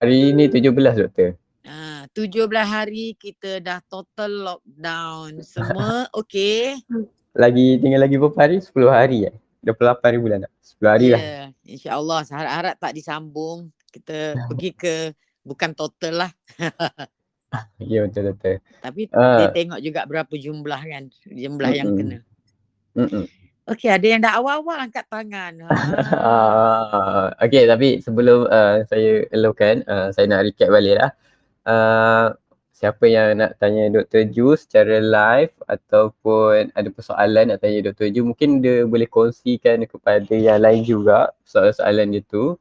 Hari ni 17 doktor. Ha, 17 hari kita dah total lockdown. Semua okey. Lagi tinggal lagi berapa hari? 10 hari eh. 28 hari bulan tak? 10 hari lah. Ya, InsyaAllah harap-harap tak disambung. Kita pergi ke bukan total lah. Ya betul betul. Tapi Ah. dia tengok juga berapa jumlah kan. Jumlah yang Mm-mm. kena. Mm-mm. Okey ada yang dah awal-awal angkat tangan. Ha. Ah, okay tapi sebelum uh, saya elokkan, uh, saya nak recap balik lah. Uh, siapa yang nak tanya Dr. Ju secara live ataupun ada persoalan nak tanya Dr. Ju mungkin dia boleh kongsikan kepada yang lain juga soalan-soalan dia tu.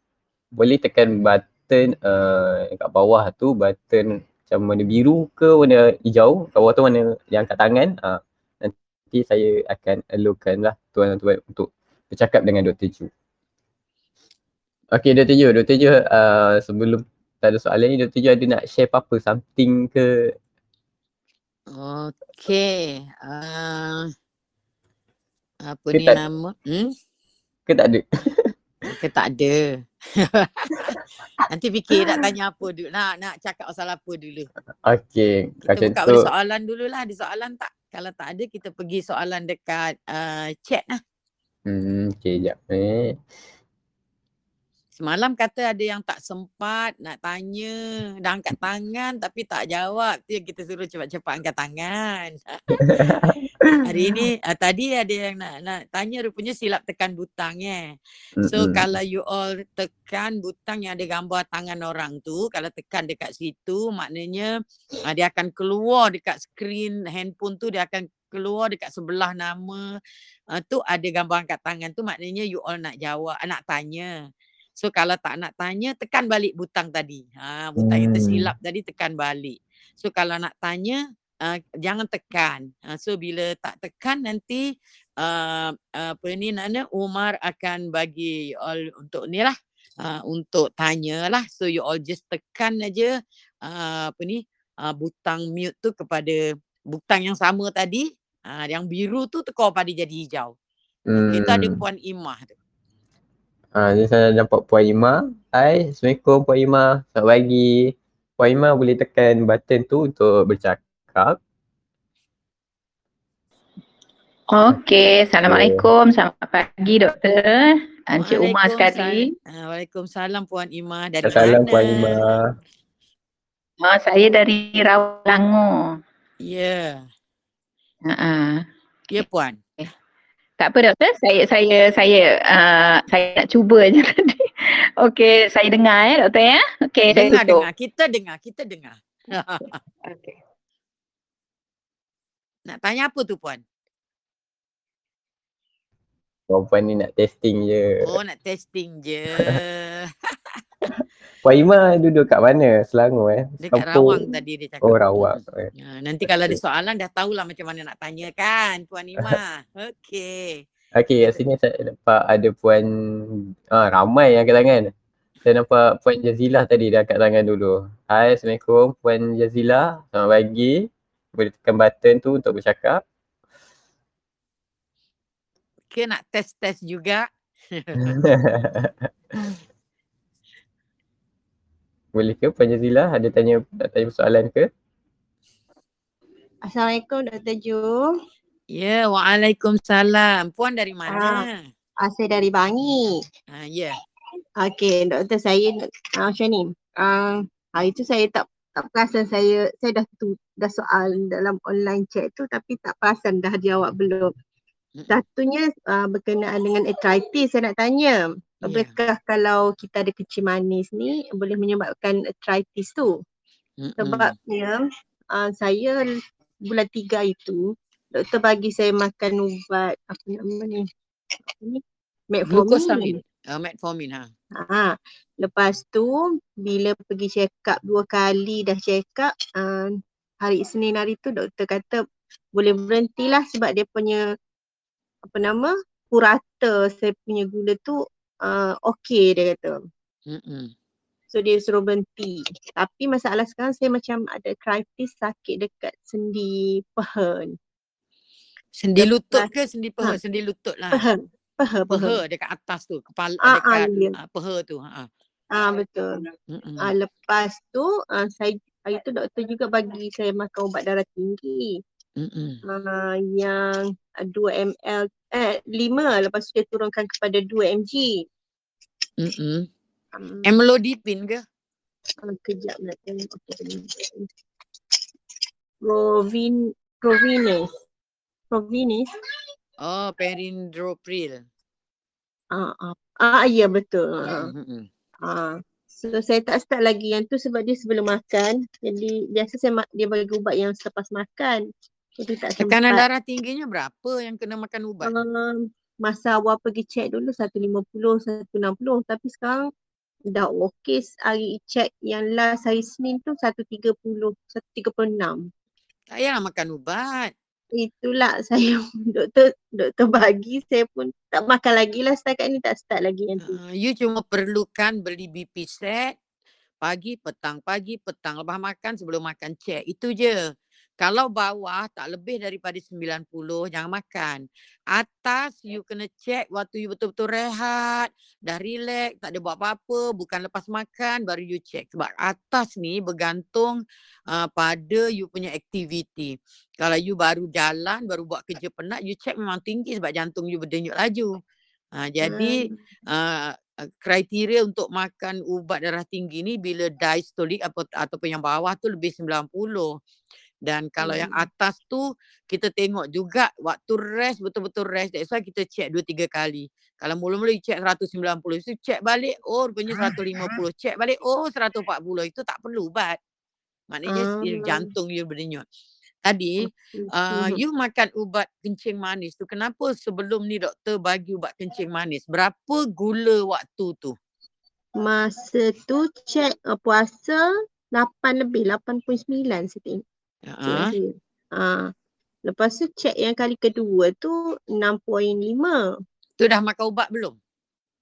Boleh tekan button uh, kat bawah tu button macam warna biru ke warna hijau kat bawah tu warna yang angkat tangan uh, nanti saya akan alokkan lah tuan-tuan untuk bercakap dengan Dr. Ju. Okay Dr. Ju, Dr. Ju uh, sebelum tak ada soalan ni Dr. Ju ada nak share apa-apa something ke Okey. Uh, apa Ke ni tak- nama? Hmm? ke tak ada? Ke tak ada. Nanti fikir nak tanya apa dulu. Nak nak cakap pasal apa dulu. Okay, Kita buka tu. soalan dululah. Ada soalan tak? Kalau tak ada kita pergi soalan dekat uh, chat lah. Hmm, okay, jap eh. Semalam kata ada yang tak sempat nak tanya. Dah angkat tangan tapi tak jawab. Tu yang kita suruh cepat-cepat angkat tangan. Hari ni uh, tadi ada yang nak nak tanya rupanya silap tekan butang eh. So Mm-mm. kalau you all tekan butang yang ada gambar tangan orang tu, kalau tekan dekat situ maknanya uh, dia akan keluar dekat skrin handphone tu dia akan keluar dekat sebelah nama uh, tu ada gambar angkat tangan tu maknanya you all nak jawab, uh, nak tanya. So kalau tak nak tanya tekan balik butang tadi. Ha butang yang Hmm. tersilap tadi tekan balik. So kalau nak tanya uh, jangan tekan. Uh, so bila tak tekan nanti uh, apa ni Nana Umar akan bagi all untuk ni lah uh, untuk tanya lah. So you all just tekan aja uh, apa ni uh, butang mute tu kepada butang yang sama tadi. Uh, yang biru tu tekor pada jadi hijau. Hmm. Kita ada Puan Imah tu. Ah, ni saya nampak Puan Ima. Hai, Assalamualaikum Puan Ima. Selamat pagi. Puan Ima boleh tekan button tu untuk bercakap. Okey, Assalamualaikum. Selamat pagi doktor. Encik Umar sekali. Waalaikumsalam. Uh, Waalaikumsalam Puan Imah dari Salam mana? Puan Ima. Oh, saya dari Rawalangor. Ya. Ha Ya Puan. Tak apa doktor, saya saya saya uh, saya nak cuba je tadi. Okey, saya dengar ya doktor ya. Okey, saya dengar tutup. dengar. Kita dengar, kita dengar. Okey. Nak tanya apa tu Puan? Puan ni nak testing je. Oh nak testing je. Puan Ima duduk kat mana? Selangor eh? Dekat Kampung- Rawang tadi dia cakap. Oh, Rawang. Eh. Ha, nanti kalau ada soalan dah tahulah macam mana nak tanya kan Puan Imah. Okey. Okay, kat sini saya nampak ada Puan, ah, ramai yang angkat tangan. Saya nampak Puan Jazilah tadi dah angkat tangan dulu. Hai, Assalamualaikum Puan Jazilah. Selamat pagi. Boleh tekan button tu untuk bercakap. Ke nak test-test juga. Boleh ke Puan Jazilah ada tanya nak tanya soalan ke? Assalamualaikum Dr. Ju. Ya, Waalaikumsalam. Puan dari mana? Ah, saya dari Bangi. Ha, ya. Okey, doktor saya ah, macam ni. Ah, hari tu saya tak tak perasan saya saya dah tu dah soal dalam online chat tu tapi tak perasan dah jawab belum. Satunya ah, berkenaan dengan arthritis saya nak tanya. Ya. Apakah kalau kita ada kecil manis ni boleh menyebabkan arthritis tu? Mm-mm. Sebabnya uh, saya bulan tiga itu doktor bagi saya makan ubat apa nama ni? Metformin. Uh, metformin ha. Ha. Lepas tu bila pergi check up dua kali dah check up uh, hari Isnin hari tu doktor kata boleh berhentilah sebab dia punya apa nama purata saya punya gula tu uh, okey dia kata. Mm-mm. So dia suruh berhenti. Tapi masalah sekarang saya macam ada arthritis sakit dekat sendi paha ni. Sendi Lepas- lutut ke sendi peha? Ha. Sendi lutut lah. Paha. Paha, paha. Peha dekat atas tu. Kepala Ah, ah, dekat ya. uh, peha tu. Ha. Ah betul. Mm-mm. Ah lepas tu ah, saya hari tu doktor juga bagi saya makan ubat darah tinggi. Mm-mm. Ah yang 2 ml eh 5 lepas tu dia turunkan kepada 2 mg. Mm-mm. Um, Amlodipine ke? ah, kejap nak tengok apa tadi. Provin Provinis. Provinis. Oh, perindropril. Ah ah, ah ya betul. Ah. Mm-mm. Ah, so saya tak start lagi yang tu sebab dia sebelum makan. Jadi biasa saya ma- dia bagi ubat yang selepas makan. Jadi tak Tekanan sempat. darah tingginya berapa yang kena makan ubat? Um, masa awal pergi check dulu 150, 160 tapi sekarang dah okey hari check yang last hari Senin tu 130, 136. Tak payahlah makan ubat. Itulah saya doktor doktor bagi saya pun tak makan lagi lah setakat ni tak start lagi yang tu. Uh, you cuma perlukan beli BP set pagi, petang, pagi, petang. Lepas makan, sebelum makan check. Itu je. Kalau bawah tak lebih daripada 90, jangan makan. Atas you kena check waktu you betul-betul rehat, dah relax, tak ada buat apa-apa, bukan lepas makan baru you check. Sebab atas ni bergantung uh, pada you punya aktiviti. Kalau you baru jalan, baru buat kerja penat, you check memang tinggi sebab jantung you berdenyut laju. Uh, jadi uh, kriteria untuk makan ubat darah tinggi ni bila diastolik atau ataupun yang bawah tu lebih 90. Dan kalau yang Hmm. atas tu kita tengok juga waktu rest betul-betul rest. That's why kita check 2 3 kali. Kalau mula-mula you check 190, so check balik oh rupanya 150, check balik oh 140. Itu tak perlu ubat. Maknanya Ah. uh. jantung you berdenyut. Tadi uh, you makan ubat kencing manis tu kenapa sebelum ni doktor bagi ubat kencing manis? Berapa gula waktu tu? Masa tu check uh, puasa 8 lebih 8.9 saya tengok. Ha. Uh-huh. Ah. Lepas tu check yang kali kedua tu 6.5. Tu dah makan ubat belum?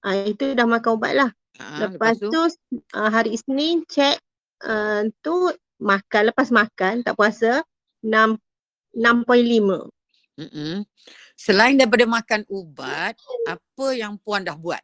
Ah itu dah makan ubat lah. Ha, lepas, tu, uh, hari Isnin check uh, tu makan lepas makan tak puasa 6 6.5. Mm-mm. Selain daripada makan ubat, apa yang puan dah buat?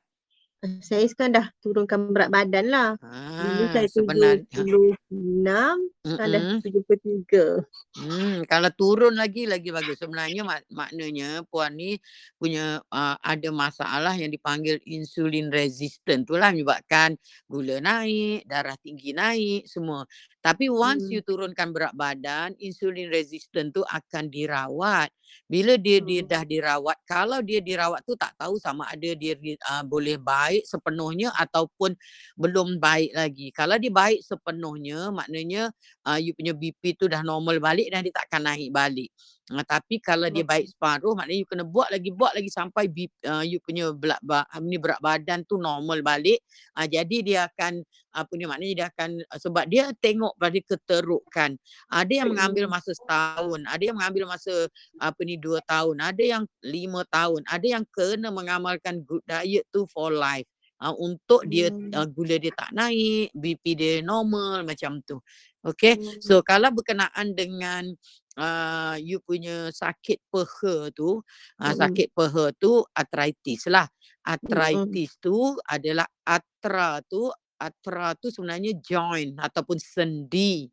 Ah, Saya sekarang dah turunkan berat badan lah. Dulu Ha, saya. 76, sekarang dah Mm-mm. 73. Hmm, kalau turun lagi lagi bagus. Sebenarnya mak, maknanya puan ni punya uh, ada masalah yang dipanggil insulin resistant. Itulah menyebabkan gula naik, darah tinggi naik, semua. Tapi once Hmm. you turunkan berat badan, insulin resistant tu akan dirawat. Bila dia dia Hmm. dah dirawat, kalau dia dirawat tu tak tahu sama ada dia di- uh, boleh baik sepenuhnya ataupun belum baik lagi. Kalau dia baik sepenuhnya, maknanya uh, you punya BP tu dah normal balik dan dia takkan naik balik. Uh, tapi kalau dia baik separuh, maknanya you kena buat lagi, buat lagi sampai BP, uh, you punya berat, ni berat badan tu normal balik. Uh, jadi dia akan apa ni maknanya dia akan sebab dia tengok pada keterukan. Ada yang mengambil masa setahun, ada yang mengambil masa apa ni dua tahun, ada yang lima tahun, ada yang kena mengamalkan good diet tu for life. Uh, untuk dia Hmm. uh, gula dia tak naik, BP dia normal macam tu. Okay. Hmm. So kalau berkenaan dengan uh, you punya sakit peha tu, uh, Mm-mm. sakit peha tu arthritis lah. Arthritis tu adalah atra tu, atra tu sebenarnya joint ataupun sendi.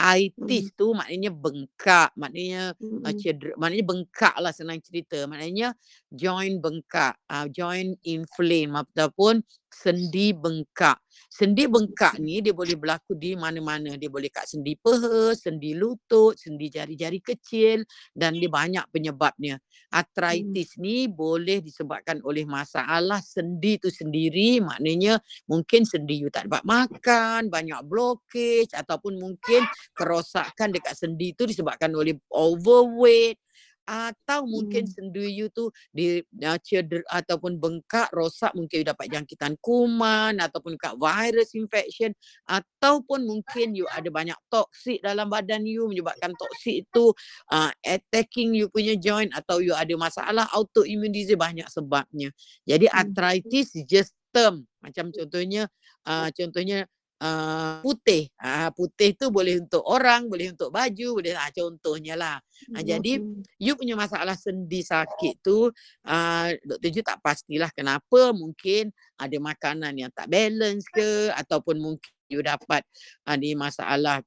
Itis tu maknanya bengkak, maknanya uh, Mm-mm. cedera, maknanya bengkak lah senang cerita. Maknanya joint bengkak, uh, joint inflame ataupun sendi bengkak. Sendi bengkak ni dia boleh berlaku di mana-mana. Dia boleh kat sendi peha, sendi lutut, sendi jari-jari kecil dan dia banyak penyebabnya. Arthritis ni boleh disebabkan oleh masalah sendi tu sendiri. Maknanya mungkin sendi you tak dapat makan, banyak blockage ataupun mungkin kerosakan dekat sendi tu disebabkan oleh overweight atau mungkin Hmm. sendi you tu di uh, cedera ataupun bengkak rosak mungkin you dapat jangkitan kuman ataupun kat virus infection ataupun mungkin you ada banyak toksik dalam badan you menyebabkan toksik itu uh, attacking you punya joint atau you ada masalah autoimmune disease banyak sebabnya. Jadi Hmm. arthritis is just term macam contohnya uh, contohnya uh, putih. Uh, putih tu boleh untuk orang, boleh untuk baju, boleh uh, contohnya lah. Uh, jadi you punya masalah sendi sakit tu uh, Dr. Ju tak pastilah kenapa. Mungkin ada makanan yang tak balance ke ataupun mungkin you dapat uh, masalah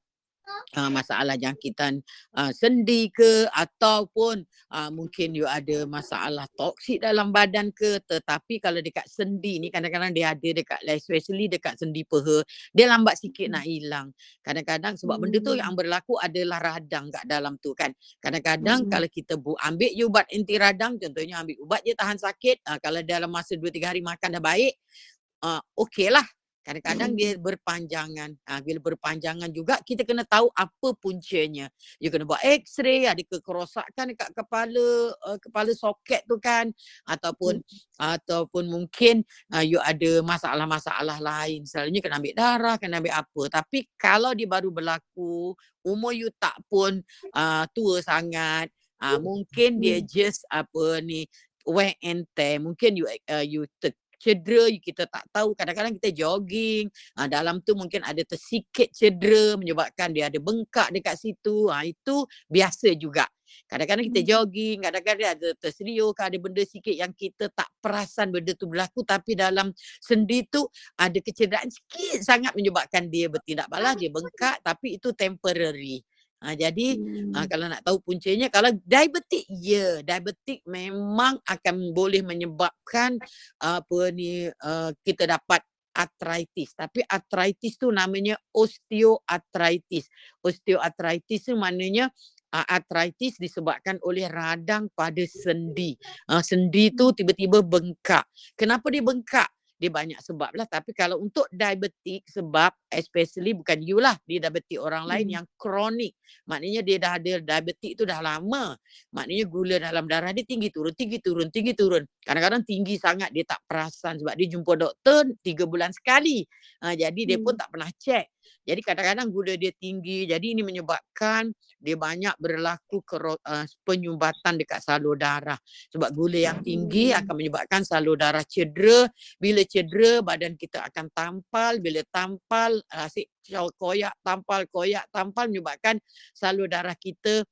uh, masalah jangkitan uh, sendi ke ataupun uh, mungkin you ada masalah toksik dalam badan ke tetapi kalau dekat sendi ni kadang-kadang dia ada dekat especially dekat sendi peha dia lambat sikit nak hilang kadang-kadang sebab benda tu yang hmm. berlaku adalah radang kat dalam tu kan kadang-kadang hmm. kalau kita bu ambil you ubat anti radang contohnya ambil ubat je tahan sakit uh, kalau dalam masa 2 3 hari makan dah baik uh, okeylah Kadang-kadang dia berpanjangan. Ha, bila berpanjangan juga kita kena tahu apa puncanya. You kena buat x-ray, ada kekerosakan dekat kepala uh, kepala soket tu kan ataupun hmm. ataupun mungkin uh, you ada masalah-masalah lain. Selalunya kena ambil darah, kena ambil apa. Tapi kalau dia baru berlaku, umur you tak pun uh, tua sangat, uh, mungkin dia just apa ni wear and tear. Mungkin you uh, you ter- cedera kita tak tahu. Kadang-kadang kita jogging uh, dalam tu mungkin ada tersikit cedera menyebabkan dia ada bengkak dekat situ. Uh, itu biasa juga. Kadang-kadang kita hmm. jogging kadang-kadang ada terseliuk ada benda sikit yang kita tak perasan benda tu berlaku. Tapi dalam sendi tu ada kecederaan sikit sangat menyebabkan dia bertindak balas dia bengkak. Tapi itu temporary Ha, jadi hmm. ha, kalau nak tahu puncanya kalau diabetik ya diabetik memang akan boleh menyebabkan apa ni uh, kita dapat arthritis tapi arthritis tu namanya osteoarthritis osteoarthritis tu maknanya uh, arthritis disebabkan oleh radang pada sendi. Uh, sendi tu tiba-tiba bengkak. Kenapa dia bengkak dia banyak sebab lah tapi kalau untuk diabetik sebab especially bukan you lah dia diabetik orang lain hmm. yang kronik. Maknanya dia dah ada diabetik tu dah lama. Maknanya gula dalam darah dia tinggi turun tinggi turun tinggi turun. Kadang-kadang tinggi sangat dia tak perasan sebab dia jumpa doktor tiga bulan sekali. Ha, jadi dia pun hmm. tak pernah check jadi kadang-kadang gula dia tinggi. Jadi ini menyebabkan dia banyak berlaku kero, uh, penyumbatan dekat salur darah. Sebab gula yang tinggi hmm. akan menyebabkan salur darah cedera. Bila cedera badan kita akan tampal. Bila tampal asyik koyak tampal koyak tampal menyebabkan salur darah kita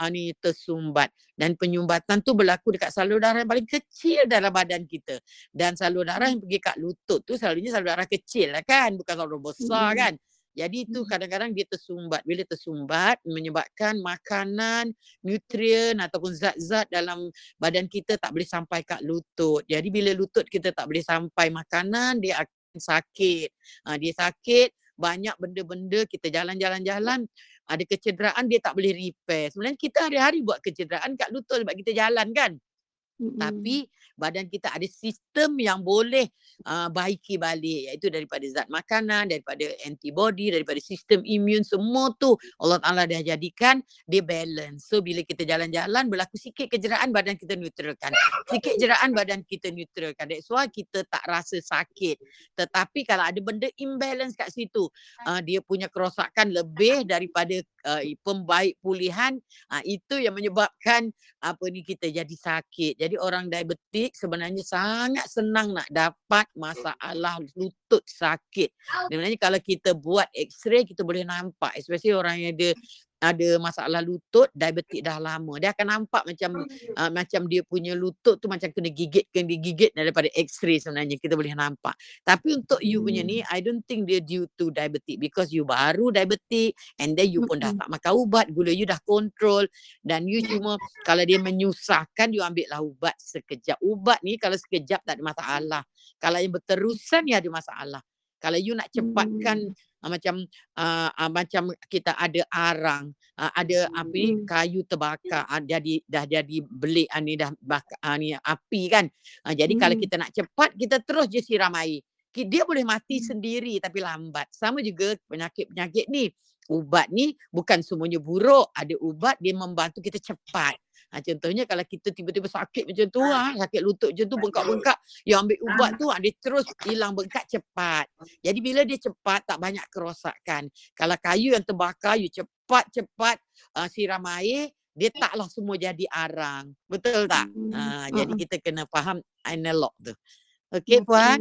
ani ah, tersumbat dan penyumbatan tu berlaku dekat salur darah yang paling kecil dalam badan kita dan salur darah yang pergi kat lutut tu selalunya salur darah kecil lah kan bukan salur besar hmm. kan jadi itu kadang-kadang dia tersumbat. Bila tersumbat menyebabkan makanan, nutrien ataupun zat-zat dalam badan kita tak boleh sampai kat lutut. Jadi bila lutut kita tak boleh sampai makanan, dia akan sakit. Ha, dia sakit, banyak benda-benda kita jalan-jalan-jalan ada kecederaan dia tak boleh repair. Sebenarnya kita hari-hari buat kecederaan kat lutut sebab kita jalan kan. Mm-hmm. Tapi badan kita ada sistem yang boleh uh, baiki balik iaitu daripada zat makanan, daripada antibody, daripada sistem imun semua tu Allah Taala dah jadikan dia balance. So bila kita jalan-jalan berlaku sikit kejeraan badan kita neutralkan. Sikit jeraan badan kita neutralkan. That's why kita tak rasa sakit. Tetapi kalau ada benda imbalance kat situ, uh, dia punya kerosakan lebih daripada uh, pembaik pulihan, uh, itu yang menyebabkan apa ni kita jadi sakit. Jadi orang diabetik sebenarnya sangat senang nak dapat masalah lutut sakit. Sebenarnya kalau kita buat x-ray kita boleh nampak especially orang yang ada ada masalah lutut diabetik dah lama. Dia akan nampak macam uh, macam dia punya lutut tu macam kena gigit kena digigit daripada x-ray sebenarnya kita boleh nampak. Tapi untuk you punya ni hmm. i don't think dia due to diabetic because you baru diabetic and then you pun dah tak makan ubat gula you dah control dan you cuma kalau dia menyusahkan you ambil lah ubat sekejap. Ubat ni kalau sekejap tak ada masalah. Kalau yang berterusan ni ada masalah. Kalau you nak cepatkan hmm uh, macam uh, uh, macam kita ada arang uh, ada api hmm. kayu terbakar uh, jadi dah jadi belik uh, ni dah bakar uh, ni api kan. Uh, jadi hmm. kalau kita nak cepat kita terus je siram air. Dia boleh mati hmm. sendiri tapi lambat. Sama juga penyakit-penyakit ni. Ubat ni bukan semuanya buruk. Ada ubat dia membantu kita cepat Ha, contohnya kalau kita tiba-tiba sakit macam tu, ha, sakit lutut macam tu, bengkak-bengkak, yang ambil ubat tu, ha, dia terus hilang bengkak cepat. Jadi bila dia cepat, tak banyak kerosakan. Kalau kayu yang terbakar, you cepat-cepat uh, siram air, dia taklah semua jadi arang. Betul tak? Ha, jadi kita kena faham analog tu. Okey Puan?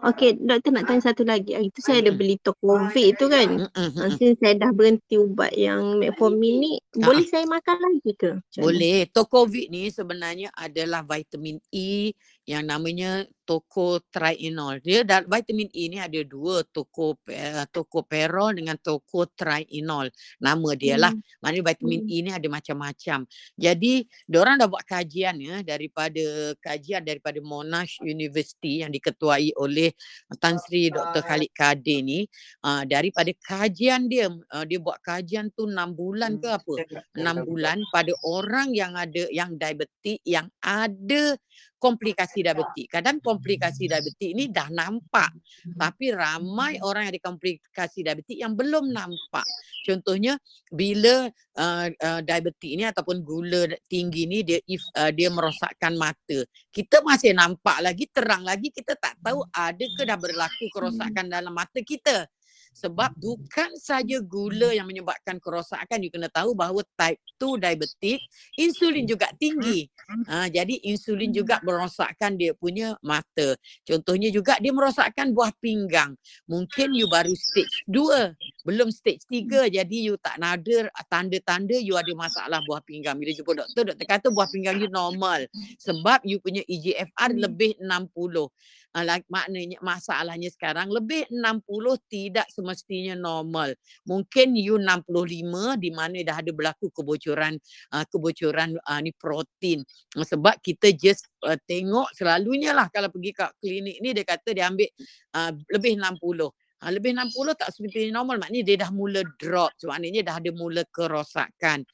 Okey, doktor nak tanya satu lagi. Hari tu saya ada beli Tokovic tu kan. Mm-mm, Uh, mm-mm. since saya dah berhenti ubat yang metformin ni, Ha, boleh saya makan lagi ke? Macam? Boleh. Tokovid ni sebenarnya adalah vitamin E yang namanya tocotrienol. Dia da- vitamin E ni ada dua, toko uh, tocoperol dengan tocotrienol. Nama dia lah. Hmm. Maknanya vitamin Hmm. E ni ada macam-macam. Jadi, diorang dah buat kajian ya daripada kajian daripada Monash University yang diketuai oleh Tan Sri Dr. Khalid Kadir ni. Uh, daripada kajian dia, uh, dia buat kajian tu 6 bulan ke apa? 6 bulan pada orang yang ada yang diabetik yang ada komplikasi diabetik. Kadang komplikasi diabetik ni dah nampak tapi ramai orang yang ada komplikasi diabetik yang belum nampak. Contohnya bila uh, uh, diabetik ni ataupun gula tinggi ni dia if, uh, dia merosakkan mata. Kita masih nampak lagi terang lagi kita tak tahu ada ke dah berlaku kerosakan dalam mata kita. Sebab bukan saja gula yang menyebabkan kerosakan, you kena tahu bahawa type 2 diabetik, insulin juga tinggi. Ha, jadi insulin juga merosakkan dia punya mata. Contohnya juga dia merosakkan buah pinggang. Mungkin you baru stage 2, belum stage 3. Jadi you tak nada tanda-tanda you ada masalah buah pinggang. Bila jumpa doktor, doktor kata buah pinggang you normal. Sebab you punya EGFR lebih 60. Uh, maknanya masalahnya sekarang lebih 60 tidak semestinya normal. Mungkin you 65 di mana dah ada berlaku kebocoran uh, kebocoran uh, ni protein. Uh, sebab kita just uh, tengok selalunya lah kalau pergi kat klinik ni dia kata dia ambil uh, lebih 60. Ha, lebih 60 tak seperti normal maknanya dia dah mula drop so, maknanya dah ada mula kerosakan.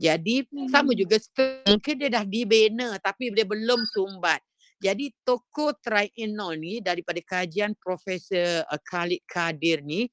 Jadi sama juga mungkin dia dah dibina tapi dia belum sumbat. Jadi tocotrienol ni daripada kajian Profesor uh, Khalid Kadir ni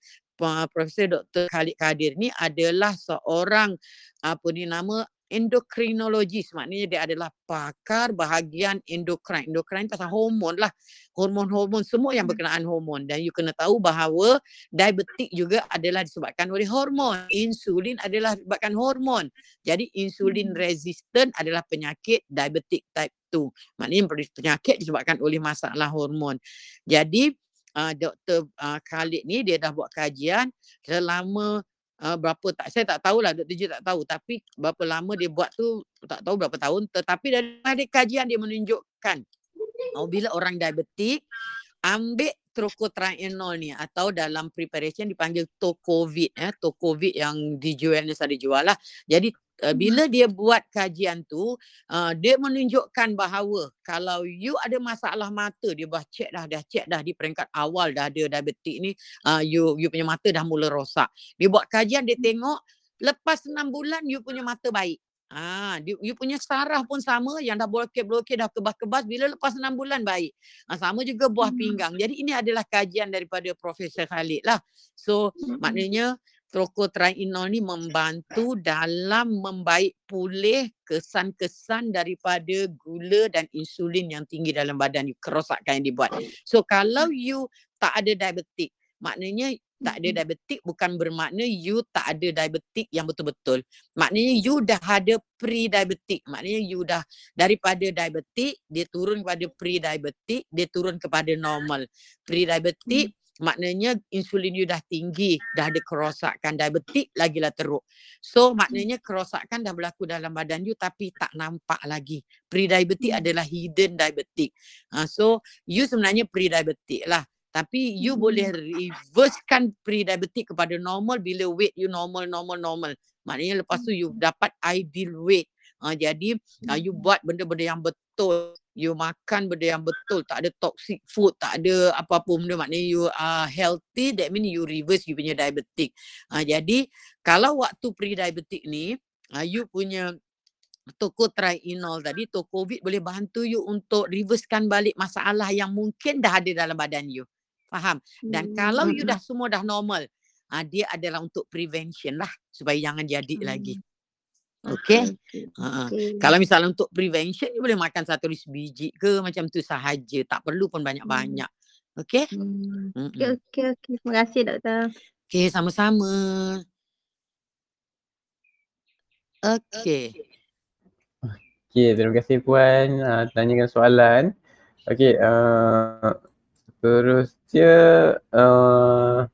Profesor Dr. Khalid Kadir ni adalah seorang apa ni nama endokrinologis maknanya dia adalah pakar bahagian endokrin. Endokrin pasal hormon lah. Hormon-hormon semua yang berkenaan hormon dan you kena tahu bahawa diabetik juga adalah disebabkan oleh hormon. Insulin adalah disebabkan hormon. Jadi insulin resistant adalah penyakit diabetik type 2. Maknanya penyakit disebabkan oleh masalah hormon. Jadi uh, Dr. Uh, Khalid ni dia dah buat kajian selama uh, berapa tak saya tak tahulah Dr. J tak tahu tapi berapa lama dia buat tu tak tahu berapa tahun tetapi dari kajian dia menunjukkan oh, bila orang diabetik ambil tocotrienol ni atau dalam preparation dipanggil tocovid eh tocovid yang dijual ni saya dijual lah jadi Uh, bila dia buat kajian tu uh, dia menunjukkan bahawa kalau you ada masalah mata dia dah check dah dah check dah di peringkat awal dah ada diabetik ni uh, you you punya mata dah mula rosak dia buat kajian dia tengok lepas 6 bulan you punya mata baik Ah, you, you punya saraf pun sama yang dah blokir-blokir dah kebas-kebas bila lepas 6 bulan baik. Ah, sama juga buah pinggang. Jadi ini adalah kajian daripada Profesor Khalid lah. So maknanya tocotrienol ni membantu dalam membaik pulih kesan-kesan daripada gula dan insulin yang tinggi dalam badan you, kerosakan yang dibuat. So kalau you tak ada diabetik, maknanya tak ada diabetik bukan bermakna you tak ada diabetik yang betul-betul. Maknanya you dah ada pre-diabetik. Maknanya you dah daripada diabetik, dia turun kepada pre-diabetik, dia turun kepada normal. Pre-diabetik hmm. Maknanya insulin you dah tinggi, dah ada kerosakan diabetik lagilah teruk. So maknanya kerosakan dah berlaku dalam badan you tapi tak nampak lagi. Pre-diabetik hmm. adalah hidden diabetik. Uh, so you sebenarnya pre-diabetik lah. Tapi you hmm. boleh reversekan pre-diabetic kepada normal bila weight you normal, normal, normal. Maknanya lepas tu you dapat ideal weight. Uh, jadi uh, you buat benda-benda yang betul. You makan benda yang betul. Tak ada toxic food. Tak ada apa-apa benda. Maknanya you are healthy. That means you reverse you punya diabetic. Uh, jadi kalau waktu pre-diabetic ni, uh, you punya tocotrienol tadi, tocovid boleh bantu you untuk reversekan balik masalah yang mungkin dah ada dalam badan you. Faham? Dan hmm. kalau you dah semua dah normal, uh, dia adalah untuk prevention lah supaya jangan jadi hmm. lagi. Okay. okay. Uh, okay. Kalau misalnya untuk prevention, you boleh makan satu biji ke macam tu sahaja. Tak perlu pun banyak-banyak. Okay. Hmm. Okay, okay, okay. Terima kasih doktor. Okay, sama-sama. Okay. Okay, terima kasih Puan uh, tanyakan soalan. Okay, uh, Seterusnya uh,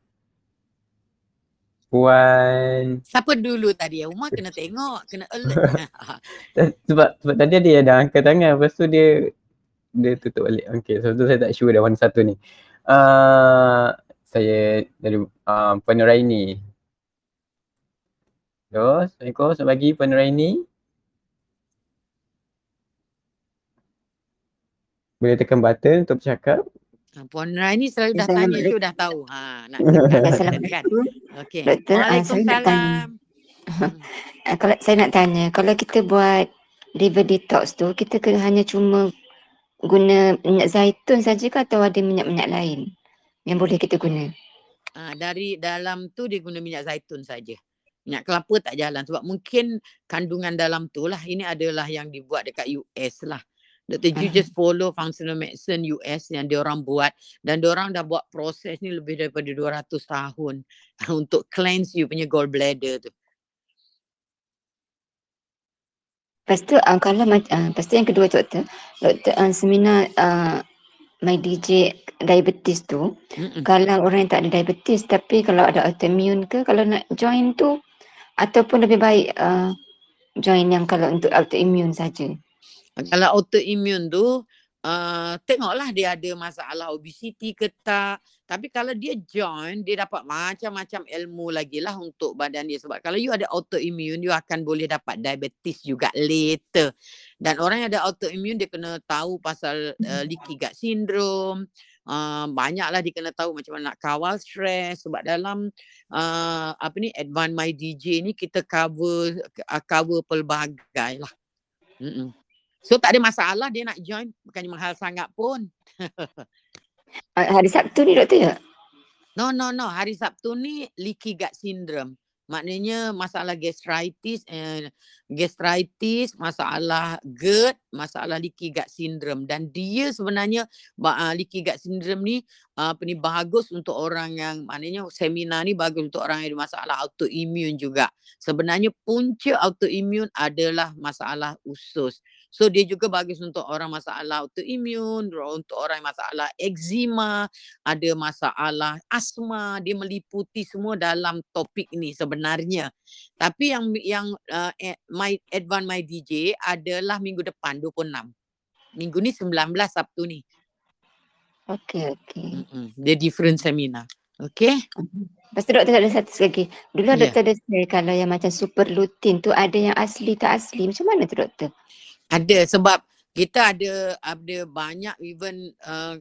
Puan Siapa dulu tadi? Umar kena tengok, kena alert. sebab sebab tadi dia dah angkat tangan lepas tu dia dia tutup balik. Okay, sebab tu saya tak sure dah warna satu ni. Uh, saya dari uh, Puan Nuraini. Hello, Assalamualaikum. Selamat pagi Puan Nuraini. Boleh tekan button untuk bercakap. Ha, Puan Raini selalu dah tanya tu dah tahu. Ha, nak tekan. tekan. Okey. Doktor, ah, nak tanya. Ah, kalau saya nak tanya, kalau kita buat liver detox tu, kita kena hanya cuma guna minyak zaitun saja ke atau ada minyak-minyak lain yang boleh kita guna? Ha, dari dalam tu dia guna minyak zaitun saja. Minyak kelapa tak jalan sebab mungkin kandungan dalam tu lah ini adalah yang dibuat dekat US lah. Dr. Ju just follow functional medicine US yang dia orang buat dan dia orang dah buat proses ni lebih daripada 200 tahun untuk cleanse you punya gallbladder tu. Lepas tu uh, kalau uh, lepas tu yang kedua doktor, doktor uh, seminar uh, my DJ diabetes tu, Mm-mm. kalau orang yang tak ada diabetes tapi kalau ada autoimmune ke kalau nak join tu ataupun lebih baik uh, join yang kalau untuk autoimmune saja. Kalau autoimmune tu uh, tengoklah dia ada masalah obesity ke tak. Tapi kalau dia join, dia dapat macam-macam ilmu lagi lah untuk badan dia. Sebab kalau you ada autoimmune, you akan boleh dapat diabetes juga later. Dan orang yang ada autoimmune, dia kena tahu pasal uh, leaky gut syndrome. Uh, banyaklah dia kena tahu macam mana nak kawal stres. Sebab dalam uh, apa ni, Advanced My DJ ni, kita cover uh, cover pelbagai lah. Mm-mm. So tak ada masalah dia nak join bukannya mahal sangat pun. hari Sabtu ni doktor ya? No no no hari Sabtu ni leaky gut syndrome. Maknanya masalah gastritis, eh, gastritis, masalah GERD, masalah leaky gut syndrome. Dan dia sebenarnya uh, leaky gut syndrome ni uh, apa ni bagus untuk orang yang maknanya seminar ni bagus untuk orang yang ada masalah autoimmune juga. Sebenarnya punca autoimmune adalah masalah usus. So dia juga bagus untuk orang masalah autoimun, untuk orang masalah eczema, ada masalah asma, dia meliputi semua dalam topik ini sebenarnya. Tapi yang yang uh, my advance my DJ adalah minggu depan 26. Minggu ni 19 Sabtu ni. Okay, okay. Mm-mm. Dia different seminar. Okay. Lepas tu doktor ada satu lagi. Dulu yeah. doktor ada kalau yang macam super lutin tu ada yang asli tak asli. Macam mana tu doktor? Ada sebab kita ada ada banyak even uh,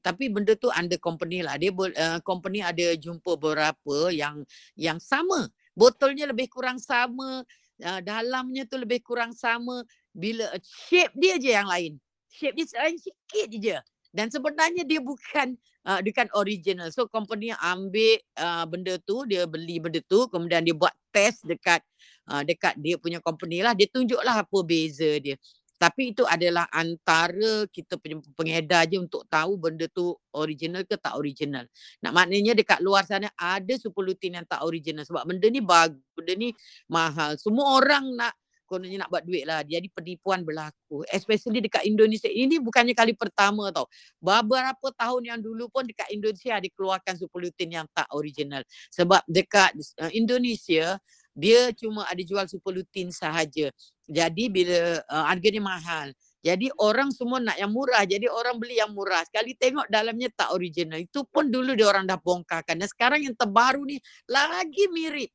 tapi benda tu under company lah. Dia uh, company ada jumpa beberapa yang yang sama. Botolnya lebih kurang sama uh, dalamnya tu lebih kurang sama. Bila shape dia je yang lain. Shape dia lain sikit je dan sebenarnya dia bukan uh, dekat original so company ambil uh, benda tu dia beli benda tu kemudian dia buat test dekat uh, dekat dia punya company lah dia tunjuklah apa beza dia tapi itu adalah antara kita punya pengedar je untuk tahu benda tu original ke tak original. Nak maknanya dekat luar sana ada supolutin yang tak original sebab benda ni bagus, benda ni mahal. Semua orang nak kononnya nak buat duit lah. Jadi penipuan berlaku. Especially dekat Indonesia. Ini bukannya kali pertama tau. Beberapa tahun yang dulu pun dekat Indonesia dikeluarkan supolutin yang tak original. Sebab dekat uh, Indonesia dia cuma ada jual supolutin sahaja. Jadi bila uh, harga dia mahal. Jadi orang semua nak yang murah. Jadi orang beli yang murah. Sekali tengok dalamnya tak original. Itu pun dulu dia orang dah bongkarkan. Dan sekarang yang terbaru ni lagi mirip.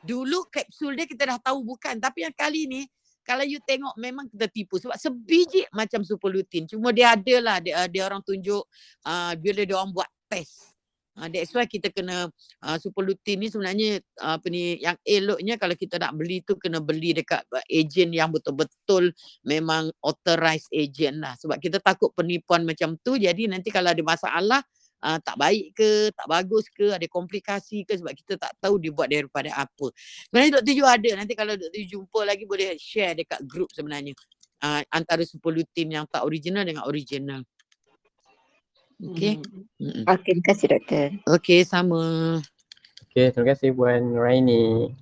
Dulu kapsul dia kita dah tahu bukan. Tapi yang kali ni kalau you tengok memang kita tipu. Sebab sebiji macam supolutin. Cuma dia ada lah. Dia, dia orang tunjuk uh, bila dia orang buat test. Uh, that's why kita kena uh, super lutein ni sebenarnya uh, apa ni yang eloknya kalau kita nak beli tu kena beli dekat uh, agent yang betul-betul memang authorized agent lah sebab kita takut penipuan macam tu jadi nanti kalau ada masalah uh, tak baik ke tak bagus ke ada komplikasi ke sebab kita tak tahu dia buat daripada apa. Sebenarnya Dr. Ju ada nanti kalau Dr. Ju jumpa lagi boleh share dekat group sebenarnya uh, antara super lutein yang tak original dengan original. Okey. Hmm. Okey, terima kasih doktor. Okey, sama. Okey, terima kasih Puan Raini.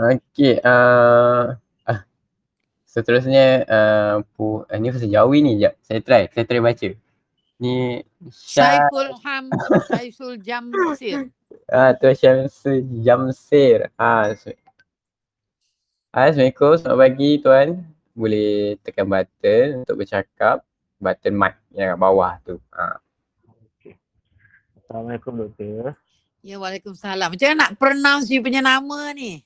Okey, uh, uh, seterusnya uh, pu, uh, ni versi Jawi ni jap. Saya try, saya try baca. Ni Saiful Ham Saiful Jamsir. ah tu Syamsul Jamsir. Ah Ah, Assalamualaikum, selamat pagi tuan. Boleh tekan button untuk bercakap. Button mic yang kat bawah tu. Ah. Okey. Assalamualaikum doktor. Ya Waalaikumsalam. Macam mana nak pronounce you punya nama ni?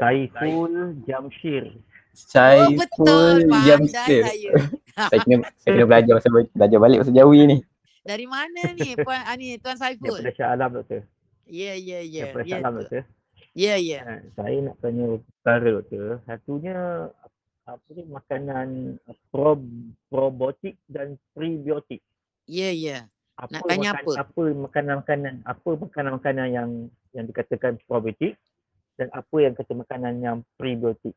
Saiful Jamshir. Oh betul Jamsir. saya. Saya kena, saya kena belajar pasal belajar balik pasal Jawi ni. Dari mana ni Puan ah, ni Tuan Saiful? Daripada Shah Alam doktor. Ya ya ya. Daripada Shah Ya Alam tu. doktor. ya ya. Ha, saya nak tanya perkara doktor. Satunya apa ni makanan uh, pro, probiotik dan prebiotik. Ya ya. Apa Nak tanya makan- apa? Apa makanan-makanan apa makanan-makanan yang yang dikatakan probiotik dan apa yang kata makanan yang prebiotik.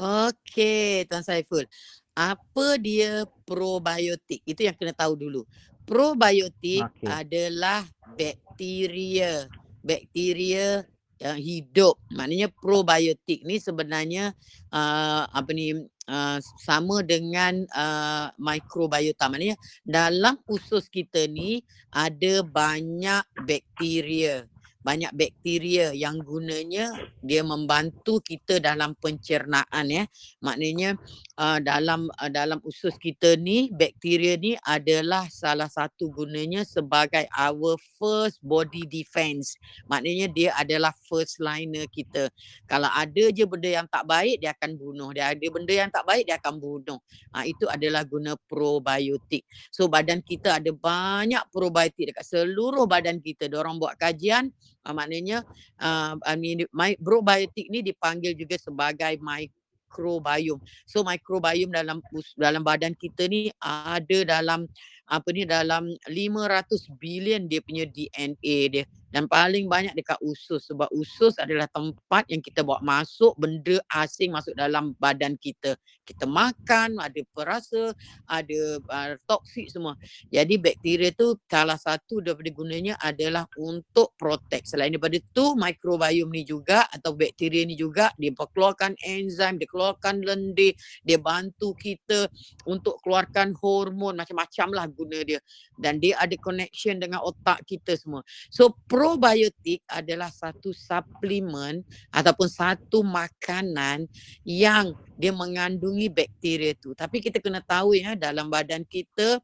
Okey, Tuan Saiful. Apa dia probiotik? Itu yang kena tahu dulu. Probiotik Okey. adalah bakteria. Bakteria yang hidup. Maknanya probiotik ni sebenarnya uh, apa ni uh, sama dengan uh, microbiota. Maknanya dalam usus kita ni ada banyak bakteria. Banyak bakteria yang gunanya dia membantu kita dalam pencernaan ya. Maknanya uh, dalam uh, dalam usus kita ni bakteria ni adalah salah satu gunanya sebagai our first body defense. Maknanya dia adalah first liner kita. Kalau ada je benda yang tak baik dia akan bunuh. Dia ada benda yang tak baik dia akan bunuh. Ha, itu adalah guna probiotik. So badan kita ada banyak probiotik dekat seluruh badan kita. Diorang buat kajian uh, maknanya uh, ni my, probiotik ni dipanggil juga sebagai microbiome. So microbiome dalam dalam badan kita ni ada dalam apa ni dalam 500 bilion dia punya DNA dia dan paling banyak dekat usus sebab usus adalah tempat yang kita bawa masuk benda asing masuk dalam badan kita. Kita makan, ada perasa, ada uh, toksik semua. Jadi bakteria tu salah satu daripada gunanya adalah untuk protect. Selain daripada tu microbiome ni juga atau bakteria ni juga dia keluarkan enzim, dia keluarkan lendir, dia bantu kita untuk keluarkan hormon macam-macam lah guna dia. Dan dia ada connection dengan otak kita semua. So probiotik adalah satu suplemen ataupun satu makanan yang dia mengandungi bakteria tu. Tapi kita kena tahu ya dalam badan kita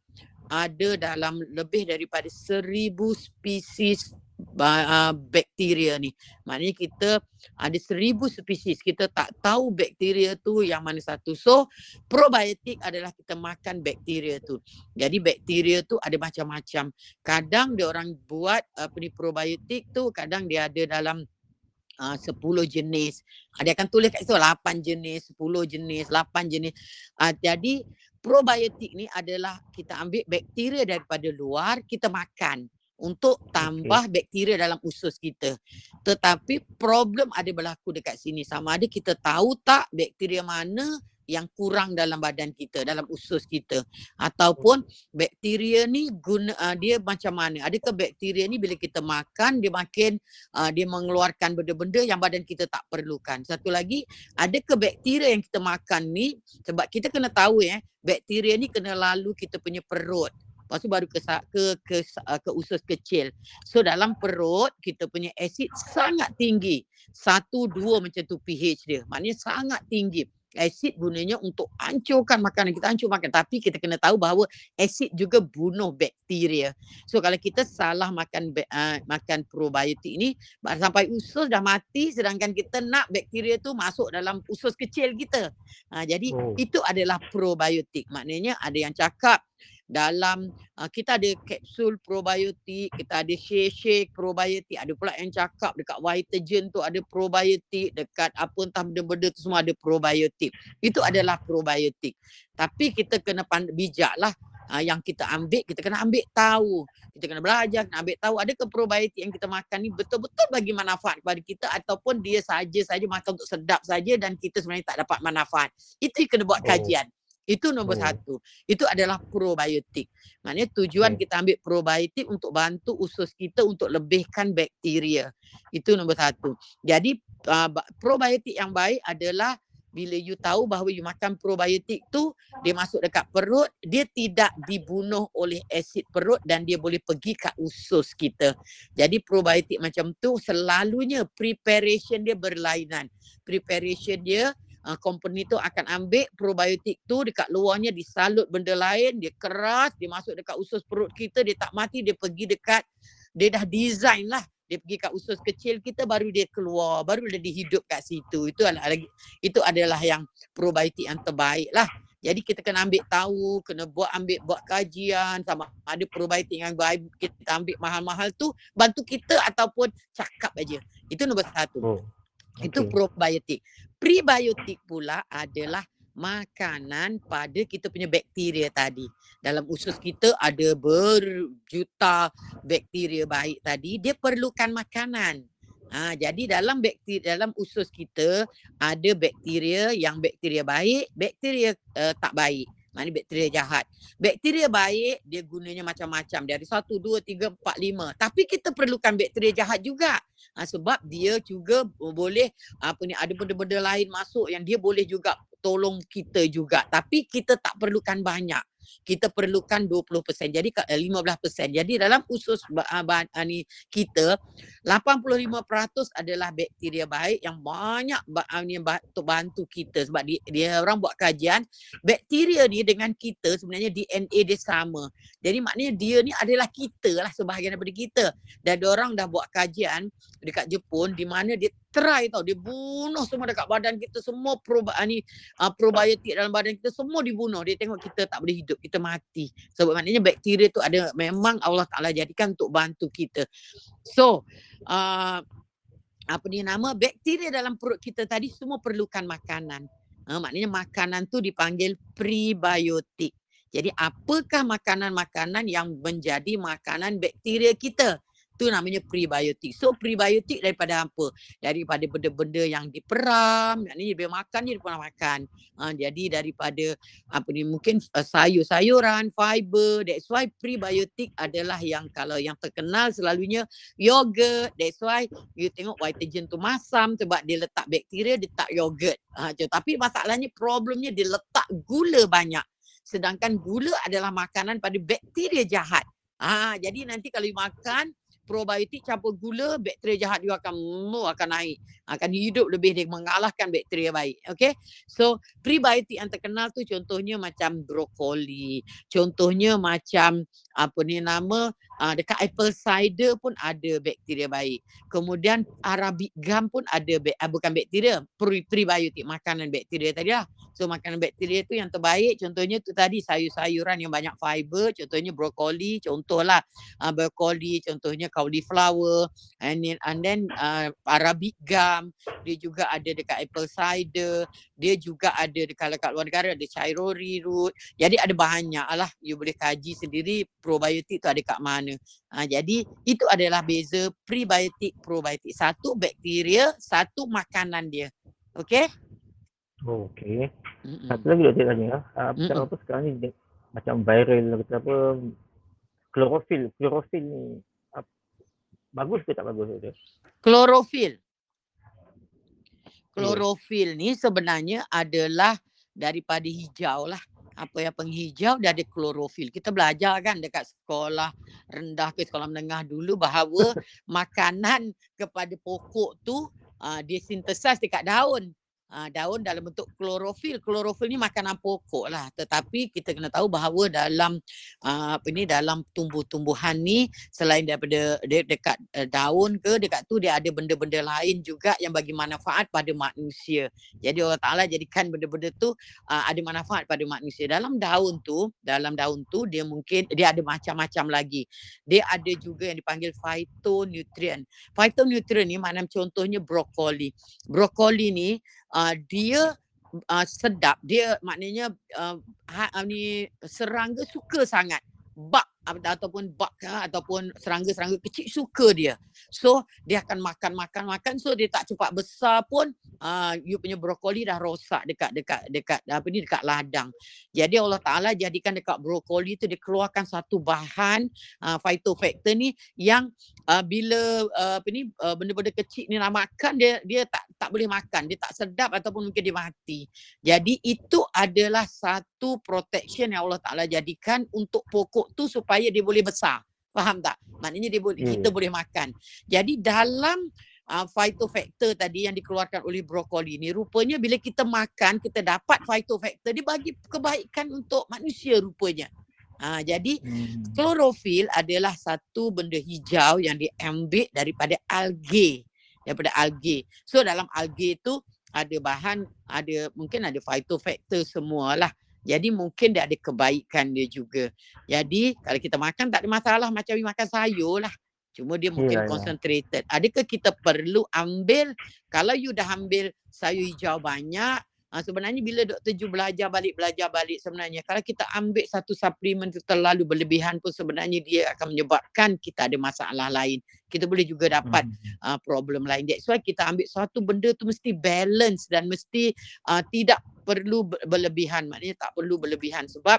ada dalam lebih daripada seribu spesies uh, bakteria ni. Maknanya kita ada seribu spesies. Kita tak tahu bakteria tu yang mana satu. So probiotik adalah kita makan bakteria tu. Jadi bakteria tu ada macam-macam. Kadang dia orang buat apa ni probiotik tu kadang dia ada dalam uh, 10 jenis. Uh, dia akan tulis kat situ 8 jenis, 10 jenis, 8 jenis. Uh, jadi probiotik ni adalah kita ambil bakteria daripada luar, kita makan untuk tambah bakteria dalam usus kita. Tetapi problem ada berlaku dekat sini. Sama ada kita tahu tak bakteria mana yang kurang dalam badan kita, dalam usus kita. Ataupun bakteria ni guna uh, dia macam mana? Adakah bakteria ni bila kita makan dia makin uh, dia mengeluarkan benda-benda yang badan kita tak perlukan. Satu lagi, adakah bakteria yang kita makan ni sebab kita kena tahu ya, bakteria ni kena lalu kita punya perut. Lepas tu baru ke ke ke, uh, ke usus kecil. So dalam perut kita punya asid sangat tinggi. Satu dua macam tu pH dia. Maknanya sangat tinggi. Asid gunanya untuk hancurkan makanan. Kita hancur makan. Tapi kita kena tahu bahawa asid juga bunuh bakteria. So kalau kita salah makan uh, makan probiotik ni ba- sampai usus dah mati sedangkan kita nak bakteria tu masuk dalam usus kecil kita. Uh, jadi Oh. itu adalah probiotik. Maknanya ada yang cakap dalam uh, kita ada kapsul probiotik, kita ada shake shake probiotik, ada pula yang cakap dekat Vitagen tu ada probiotik, dekat apa entah benda-benda tu semua ada probiotik. Itu adalah probiotik. Tapi kita kena pand- bijak lah uh, yang kita ambil, kita kena ambil tahu. Kita kena belajar, kena ambil tahu adakah probiotik yang kita makan ni betul-betul bagi manfaat kepada kita ataupun dia saja-saja makan untuk sedap saja dan kita sebenarnya tak dapat manfaat. Itu kena buat Oh. Itu nombor Oh. satu. Itu adalah probiotik. Maknanya tujuan Okey. kita ambil probiotik untuk bantu usus kita untuk lebihkan bakteria. Itu nombor satu. Jadi uh, probiotik yang baik adalah bila you tahu bahawa you makan probiotik tu dia masuk dekat perut dia tidak dibunuh oleh asid perut dan dia boleh pergi kat usus kita jadi probiotik macam tu selalunya preparation dia berlainan preparation dia uh, company tu akan ambil probiotik tu dekat luarnya disalut benda lain dia keras dia masuk dekat usus perut kita dia tak mati dia pergi dekat dia dah design lah. Dia pergi kat usus kecil kita baru dia keluar baru dia dihidup kat situ. Itu adalah itu adalah yang probiotik yang terbaik lah. Jadi kita kena ambil tahu kena buat ambil buat kajian sama ada probiotik yang baik kita ambil mahal-mahal tu bantu kita ataupun cakap aja. Itu nombor satu. Oh. itu okey. probiotik prebiotik pula adalah makanan pada kita punya bakteria tadi. Dalam usus kita ada berjuta bakteria baik tadi, dia perlukan makanan. Ha, jadi dalam bakteria dalam usus kita ada bakteria yang bakteria baik, bakteria uh, tak baik. Maknanya bakteria jahat. Bakteria baik dia gunanya macam-macam. Dari satu, dua, tiga, empat, lima. Tapi kita perlukan bakteria jahat juga. Ha, sebab dia juga boleh apa ni ada benda-benda lain masuk yang dia boleh juga tolong kita juga. Tapi kita tak perlukan banyak. Kita perlukan 20%. Jadi ka- eh, 15%. Jadi dalam usus ah, ah, ni kita 85% adalah bakteria baik yang banyak ba- ah, untuk bantu kita sebab dia, dia orang buat kajian bakteria ni dengan kita sebenarnya DNA dia sama. Jadi maknanya dia ni adalah kita lah sebahagian daripada kita. Dan orang dah buat kajian dekat Jepun di mana dia try tau dia bunuh semua dekat badan kita semua proba ah, ni uh, probiotik dalam badan kita semua dibunuh. Dia tengok kita tak boleh hidup, kita mati. Sebab maknanya bakteria tu ada memang Allah Taala jadikan untuk bantu kita. So, uh, apa ni nama bakteria dalam perut kita tadi semua perlukan makanan. Uh, maknanya makanan tu dipanggil prebiotik. Jadi apakah makanan-makanan yang menjadi makanan bakteria kita? Itu namanya prebiotik. So prebiotik daripada apa? Daripada benda-benda yang diperam, maknanya dia makan dia pernah makan. Uh, jadi daripada apa ni mungkin uh, sayur-sayuran, fiber. That's why prebiotik adalah yang kalau yang terkenal selalunya yogurt. That's why you tengok Vitagen tu masam sebab dia letak bakteria dia tak yogurt. Ha, tapi masalahnya problemnya dia letak gula banyak. Sedangkan gula adalah makanan pada bakteria jahat. Ha, jadi nanti kalau you makan probiotik campur gula, bakteria jahat juga akan mu akan naik. Akan hidup lebih dia mengalahkan bakteria baik. Okay. So prebiotik yang terkenal tu contohnya macam brokoli. Contohnya macam apa ni nama uh, dekat apple cider pun ada bakteria baik. Kemudian arabic gum pun ada uh, bukan bakteria, pre prebiotik makanan bakteria tadi lah. So makanan bakteria tu yang terbaik contohnya tu tadi sayur-sayuran yang banyak fiber, contohnya brokoli, contohlah uh, brokoli, contohnya cauliflower and then, and then uh, arabic gum, dia juga ada dekat apple cider, dia juga ada dekat dekat luar negara ada chirori root. Jadi ada banyak lah you boleh kaji sendiri probiotik tu ada kat mana. Ha, jadi itu adalah beza prebiotik probiotik. Satu bakteria, satu makanan dia. Okey? Oh, okey. Mm-mm. Satu lagi doktor tanya, uh, macam apa sekarang ni macam viral kata apa klorofil, klorofil ni bagus ke tak bagus doktor? Klorofil. Klorofil ni sebenarnya adalah daripada hijau lah. Apa yang penghijau dia ada klorofil. Kita belajar kan dekat sekolah rendah ke sekolah menengah dulu bahawa makanan kepada pokok tu uh, dia sintesis dekat daun. Uh, daun dalam bentuk klorofil. Klorofil ni makanan pokok lah. Tetapi kita kena tahu bahawa dalam uh, apa ni dalam tumbuh-tumbuhan ni selain daripada de- dekat uh, daun ke dekat tu dia ada benda-benda lain juga yang bagi manfaat pada manusia. Jadi Allah Taala jadikan benda-benda tu uh, ada manfaat pada manusia. Dalam daun tu, dalam daun tu dia mungkin dia ada macam-macam lagi. Dia ada juga yang dipanggil phytonutrient. Phytonutrient ni makna contohnya brokoli. Brokoli ni uh, dia uh, sedap. Dia maknanya uh, ha, ni serangga suka sangat. Bak ataupun bak ke ataupun serangga-serangga kecil suka dia. So dia akan makan makan makan so dia tak cepat besar pun uh, you punya brokoli dah rosak dekat dekat dekat apa ni dekat ladang. Jadi Allah Taala jadikan dekat brokoli tu dia keluarkan satu bahan uh, phytofactor ni yang uh, bila uh, apa ni uh, benda-benda kecil ni nak makan dia dia tak tak boleh makan, dia tak sedap ataupun mungkin dia mati. Jadi itu adalah satu protection yang Allah Taala jadikan untuk pokok tu supaya dia boleh besar. Faham tak? Maknanya dia boleh hmm. kita boleh makan. Jadi dalam uh, phytofactor tadi yang dikeluarkan oleh brokoli ni rupanya bila kita makan kita dapat phytofactor dia bagi kebaikan untuk manusia rupanya. Ha, jadi hmm. klorofil adalah satu benda hijau yang diambil daripada alge daripada alge. So dalam alge tu ada bahan ada mungkin ada phytofactor semualah. Jadi mungkin dia ada kebaikan dia juga. Jadi kalau kita makan tak ada masalah macam makan sayur lah. Cuma dia mungkin yeah, ya. concentrated. Yeah. Adakah kita perlu ambil kalau you dah ambil sayur hijau banyak Ha, sebenarnya bila Dr. Ju belajar balik, belajar balik sebenarnya kalau kita ambil satu suplemen tu terlalu berlebihan pun sebenarnya dia akan menyebabkan kita ada masalah lain. Kita boleh juga dapat hmm. uh, problem lain. That's why kita ambil satu benda tu mesti balance dan mesti uh, tidak perlu berlebihan. Maknanya tak perlu berlebihan sebab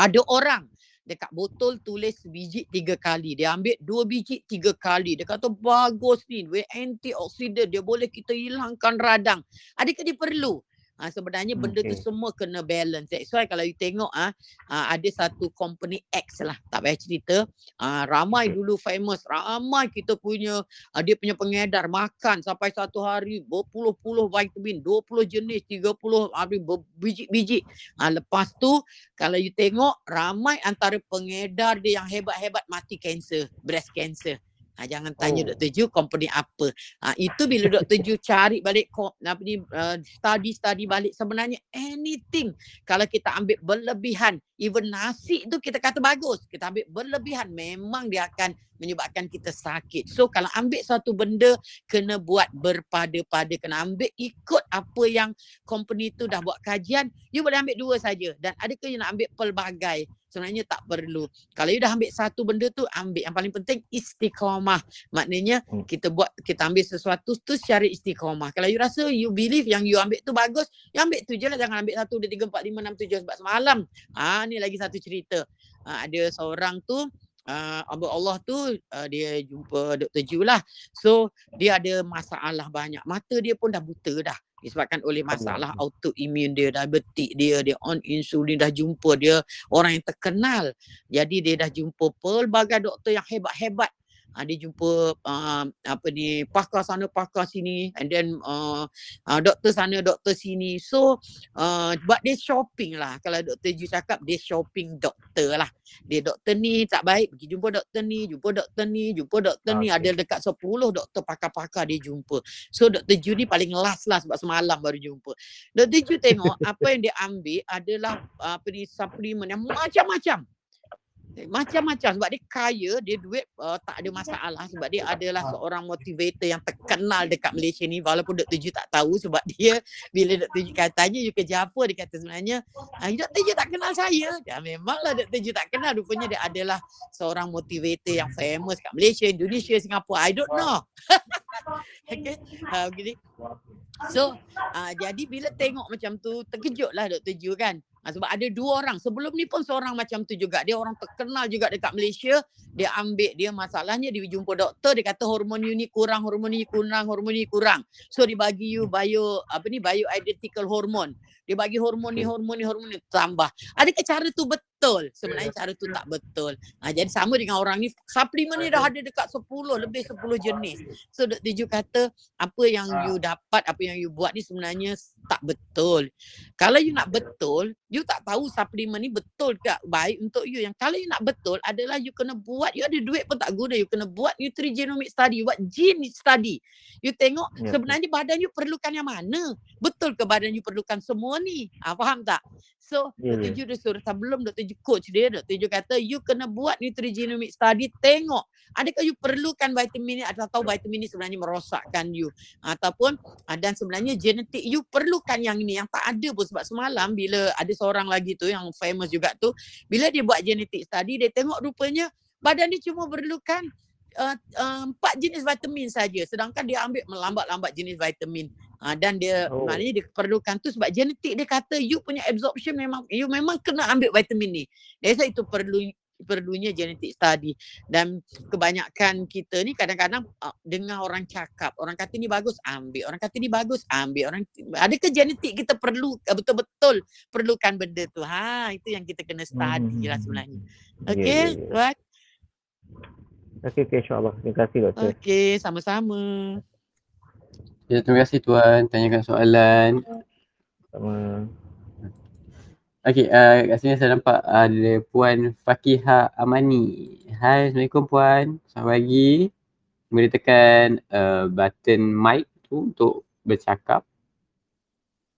ada orang dekat botol tulis biji tiga kali. Dia ambil dua biji tiga kali. Dia kata bagus ni. Dia antioksidan. Dia boleh kita hilangkan radang. Adakah dia perlu? Ha, sebenarnya benda okay. tu semua kena balance. That's why kalau you tengok ah ha, ada satu company X lah tak payah cerita. Ha, ramai dulu famous, ramai kita punya ha, dia punya pengedar makan sampai satu hari berpuluh-puluh vitamin, 20 jenis, 30 hari biji-biji. Ha, lepas tu kalau you tengok ramai antara pengedar dia yang hebat-hebat mati cancer, breast cancer. Ha, jangan tanya oh. Dr. Ju company apa. Ha, itu bila Dr. Ju cari balik apa ni uh, study-study balik sebenarnya anything kalau kita ambil berlebihan even nasi tu kita kata bagus kita ambil berlebihan memang dia akan menyebabkan kita sakit. So kalau ambil satu benda kena buat berpada-pada kena ambil ikut apa yang company tu dah buat kajian you boleh ambil dua saja dan adakah you nak ambil pelbagai sebenarnya tak perlu. Kalau you dah ambil satu benda tu, ambil. Yang paling penting istiqamah. Maknanya hmm. kita buat, kita ambil sesuatu tu secara istiqamah. Kalau you rasa you believe yang you ambil tu bagus, you ambil tu je lah. Jangan ambil satu, dua, tiga, empat, lima, enam, tujuh sebab semalam. Ha, ni lagi satu cerita. Ha, ada seorang tu, uh, Allah tu uh, dia jumpa Dr. Ju lah. So dia ada masalah banyak. Mata dia pun dah buta dah disebabkan oleh masalah autoimun dia diabetik dia dia on insulin dah jumpa dia orang yang terkenal. Jadi dia dah jumpa pelbagai doktor yang hebat-hebat uh, dia jumpa uh, apa ni pakar sana pakar sini and then uh, uh, doktor sana doktor sini. So uh, buat dia shopping lah. Kalau doktor Ju cakap dia shopping doktor lah. Dia doktor ni tak baik pergi jumpa doktor ni jumpa doktor ni jumpa doktor okay. ni. Ada dekat 10 doktor pakar-pakar dia jumpa. So doktor Ju ni paling last lah sebab semalam baru jumpa. Doktor Ju tengok apa yang dia ambil adalah apa ni suplemen yang macam-macam macam-macam sebab dia kaya dia duit uh, tak ada masalah sebab dia adalah ah. seorang motivator yang terkenal dekat Malaysia ni walaupun Dr. Ju tak tahu sebab dia bila Dr. Ju katanya you kerja apa dia kata sebenarnya ah, Dr. Ju tak kenal saya ya memanglah Dr. Ju tak kenal rupanya dia adalah seorang motivator yang famous kat Malaysia Indonesia Singapura I don't know okay uh, gini. so uh, jadi bila tengok macam tu terkejutlah Dr. Ju kan Ha, sebab ada dua orang. Sebelum ni pun seorang macam tu juga. Dia orang terkenal juga dekat Malaysia. Dia ambil dia masalahnya dia jumpa doktor dia kata hormon ni kurang, hormon ni kurang, hormon ni kurang. So dia bagi you bio apa ni bio identical hormon. Dia bagi hormon ni, hormon ni, hormon ni tambah. Adakah cara tu betul? Sebenarnya cara tu tak betul. Ha, jadi sama dengan orang ni, suplemen ni dah ada dekat 10, lebih 10 jenis. So Dr. Ju kata, apa yang you dapat, apa yang you buat ni sebenarnya tak betul. Kalau you nak betul, you tak tahu suplemen ni betul ke baik untuk you. Yang kalau you nak betul adalah you kena buat, you ada duit pun tak guna. You kena buat nutrigenomic study, buat gene study. You tengok ya, sebenarnya badan you perlukan yang mana. Betul ke badan you perlukan semua ni? Ha, faham tak? So yeah, Dr. Ju dia suruh sebelum Dr. Ju coach dia, Dr. Jo kata you kena buat nutrigenomic study, tengok adakah you perlukan vitamin ni atau tahu vitamin ni sebenarnya merosakkan you ataupun uh, dan sebenarnya genetik you perlukan yang ini yang tak ada pun sebab semalam bila ada seorang lagi tu yang famous juga tu bila dia buat genetik study dia tengok rupanya badan dia cuma perlukan uh, uh, empat jenis vitamin saja sedangkan dia ambil melambat-lambat jenis vitamin uh, dan dia oh. maknanya dia perlukan tu sebab genetik dia kata you punya absorption memang you memang kena ambil vitamin ni. Jadi itu perlu perlunya genetik study. Dan kebanyakan kita ni kadang-kadang uh, dengar orang cakap orang kata ni bagus ambil. Orang kata ni bagus ambil. Orang adakah genetik kita perlu uh, betul-betul perlukan benda tu? Ha itu yang kita kena study lah hmm. sebenarnya. Okey yeah, yeah, yeah. okey okey insyaallah. Terima kasih doktor. Okey sama-sama ya terima kasih tuan tanyakan soalan sama Okey, uh, kat sini saya nampak ada Puan Fakiha Amani. Hai, Assalamualaikum Puan. Selamat pagi. Boleh tekan uh, button mic tu untuk bercakap.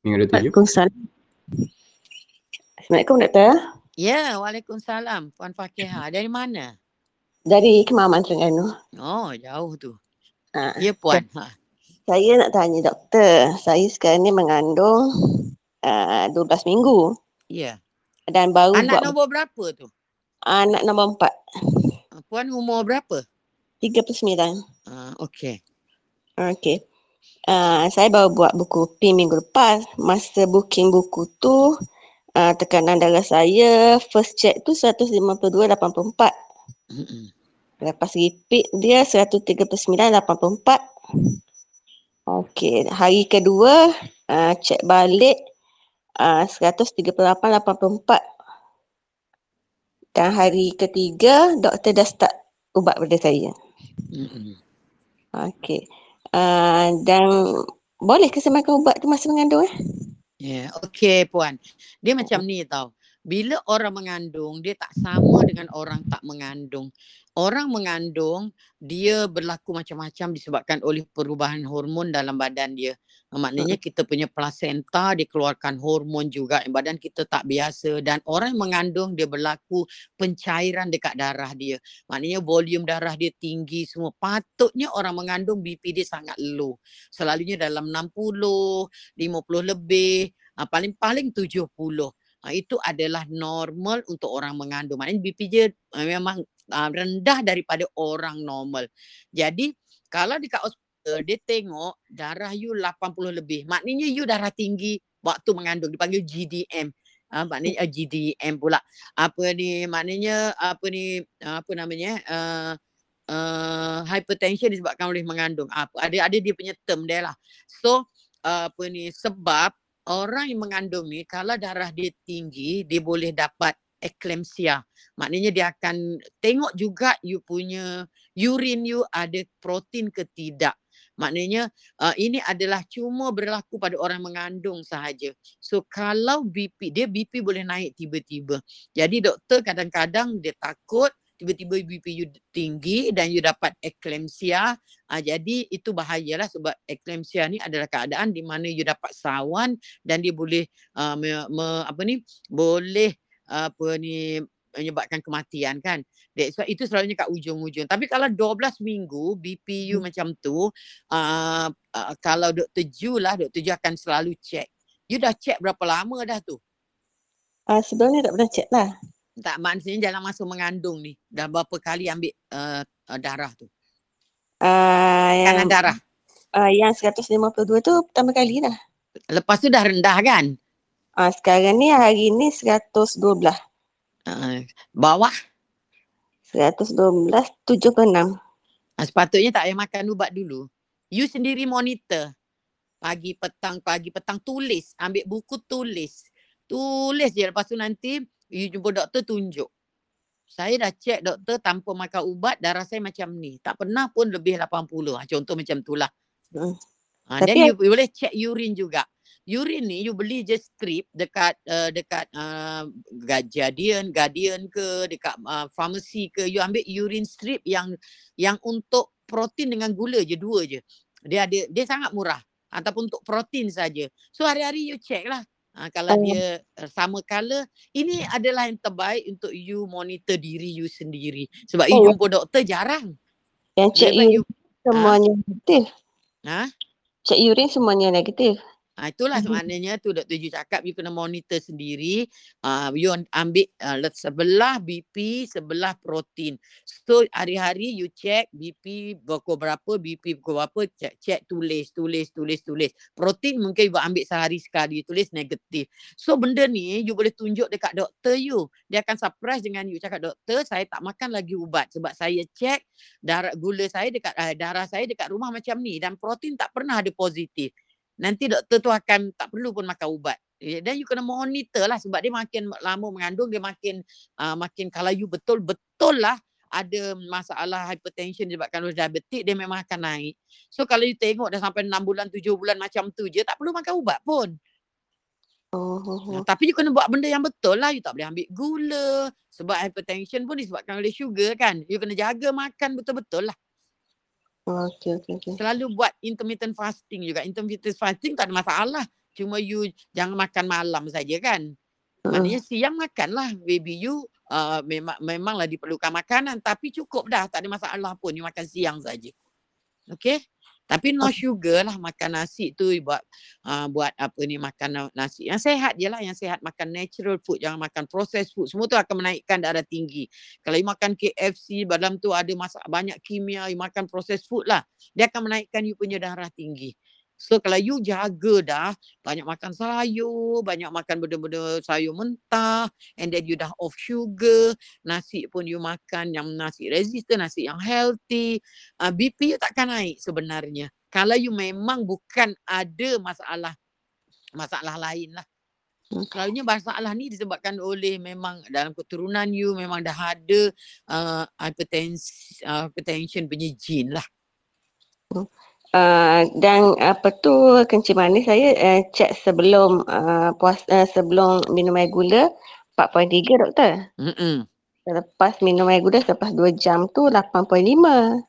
Minggu Waalaikumsalam. Assalamualaikum Doktor. Ya, Waalaikumsalam. Puan Fakiha. Dari mana? Dari Kemaman Terengganu. Oh, jauh tu. Ha. Ya, Puan. Ha. Saya nak tanya Doktor. Saya sekarang ni mengandung uh, 12 minggu. Ya. Dan baru Anak buat nombor berapa tu? Anak nombor empat. Ah, Puan umur berapa? 39. Uh, okey. Okey. Uh, saya baru buat buku PIN minggu lepas. Masa booking buku tu, uh, tekanan darah saya first check tu 152.84. Mm-hmm. Lepas repeat dia 139.84. Okey, hari kedua uh, check balik uh, 138.84 dan hari ketiga doktor dah start ubat pada saya. Mm-hmm. Okey. Uh, dan boleh ke saya makan ubat tu masa mengandung eh? Ya, yeah, okey puan. Dia macam ni tau. Bila orang mengandung, dia tak sama dengan orang tak mengandung orang mengandung dia berlaku macam-macam disebabkan oleh perubahan hormon dalam badan dia. Maknanya kita punya placenta dikeluarkan hormon juga yang badan kita tak biasa dan orang yang mengandung dia berlaku pencairan dekat darah dia. Maknanya volume darah dia tinggi semua. Patutnya orang mengandung BP dia sangat low. Selalunya dalam 60, 50 lebih, ah, paling-paling 70. Uh, itu adalah normal untuk orang mengandung. Maknanya BP dia uh, memang uh, rendah daripada orang normal. Jadi kalau dekat hospital dia tengok darah you 80 lebih. Maknanya you darah tinggi waktu mengandung dipanggil GDM. Uh, maknanya uh, GDM pula. Apa ni maknanya apa ni apa namanya uh, uh, hypertension disebabkan oleh mengandung. Apa ada ada dia punya term dia lah. So uh, apa ni sebab orang yang mengandung ni kalau darah dia tinggi dia boleh dapat eclampsia. Maknanya dia akan tengok juga you punya urine you ada protein ke tidak. Maknanya uh, ini adalah cuma berlaku pada orang mengandung sahaja. So kalau BP dia BP boleh naik tiba-tiba. Jadi doktor kadang-kadang dia takut tiba-tiba BP you tinggi dan you dapat eclampsia. Uh, jadi itu bahayalah sebab eclampsia ni adalah keadaan di mana you dapat sawan dan dia boleh uh, me, me, apa ni boleh apa ni menyebabkan kematian kan. That's why itu selalunya kat ujung-ujung. Tapi kalau 12 minggu BP you hmm. macam tu uh, uh, kalau Dr. Ju lah Dr. Ju akan selalu check. You dah check berapa lama dah tu? Uh, sebelum tak pernah check lah. Tak maksudnya dalam masa mengandung ni dah berapa kali ambil uh, uh, darah tu? Uh, Kanan darah. Uh, yang 152 tu pertama kali lah. Lepas tu dah rendah kan? Uh, sekarang ni hari ni 112. Uh, bawah? 112, 76. Uh, sepatutnya tak payah makan ubat dulu. You sendiri monitor. Pagi, petang, pagi, petang. Tulis. Ambil buku tulis. Tulis je. Lepas tu nanti you jumpa doktor tunjuk. Saya dah cek doktor tanpa makan ubat darah saya macam ni. Tak pernah pun lebih 80. Ha, contoh macam tu lah. Hmm. Ha, then you, you boleh cek urine juga. Urine ni you beli je strip dekat uh, dekat uh, Guardian, Guardian ke dekat uh, pharmacy ke you ambil urine strip yang yang untuk protein dengan gula je dua je. Dia ada dia sangat murah ataupun untuk protein saja. So hari-hari you check lah Ha, kalau Oh. dia uh, sama color, ini adalah yang terbaik untuk you monitor diri you sendiri. Sebab you Oh. jumpa doktor jarang. Yang cek urine semuanya negatif. Ha? Cek urine semuanya negatif. Ha, itulah Mhm. maknanya tu Dr. Ju cakap you kena monitor sendiri. Uh, you ambil uh, sebelah BP, sebelah protein. So hari-hari you check BP pukul berapa, BP pukul berapa, check, check tulis, tulis, tulis, tulis. Protein mungkin you ambil sehari sekali, tulis negatif. So benda ni you boleh tunjuk dekat doktor you. Dia akan surprise dengan you cakap doktor saya tak makan lagi ubat sebab saya check darah gula saya dekat uh, darah saya dekat rumah macam ni dan protein tak pernah ada positif nanti doktor tu akan tak perlu pun makan ubat. Eh, Dan you kena monitor lah sebab dia makin lama mengandung dia makin uh, makin kalau you betul-betul lah ada masalah hypertension disebabkan oleh diabetik dia memang akan naik. So kalau you tengok dah sampai 6 bulan 7 bulan macam tu je tak perlu makan ubat pun. Oh, oh, oh. tapi you kena buat benda yang betul lah. You tak boleh ambil gula. Sebab hypertension pun disebabkan oleh sugar kan. You kena jaga makan betul-betul lah. Oh, Okey, okey, okey. Selalu buat intermittent fasting juga. Intermittent fasting tak ada masalah. Cuma you jangan makan malam saja kan. Mm. Maknanya siang makanlah. Baby you uh, memang memanglah diperlukan makanan. Tapi cukup dah. Tak ada masalah pun. You makan siang saja. Okay. Tapi no sugar lah makan nasi tu buat uh, buat apa ni makan na- nasi. Yang sehat je lah yang sehat. Makan natural food jangan makan processed food. Semua tu akan menaikkan darah tinggi. Kalau you makan KFC dalam tu ada masak banyak kimia you makan processed food lah dia akan menaikkan you punya darah tinggi so kalau you jaga dah banyak makan sayur banyak makan benda-benda sayur mentah and then you dah off sugar nasi pun you makan yang nasi resistant nasi yang healthy uh, BP you takkan naik sebenarnya. Kalau you memang bukan ada masalah masalah lain lah. Hmm. Selalunya masalah ni disebabkan oleh memang dalam keturunan you memang dah ada uh, hypertension, uh, hypertension punya gene lah. Uh, dan apa tu kencing manis saya uh, cek sebelum uh, puas uh, sebelum minum air gula 4.3 doktor. Mm-mm. Selepas minum air gula selepas 2 jam tu 8.5.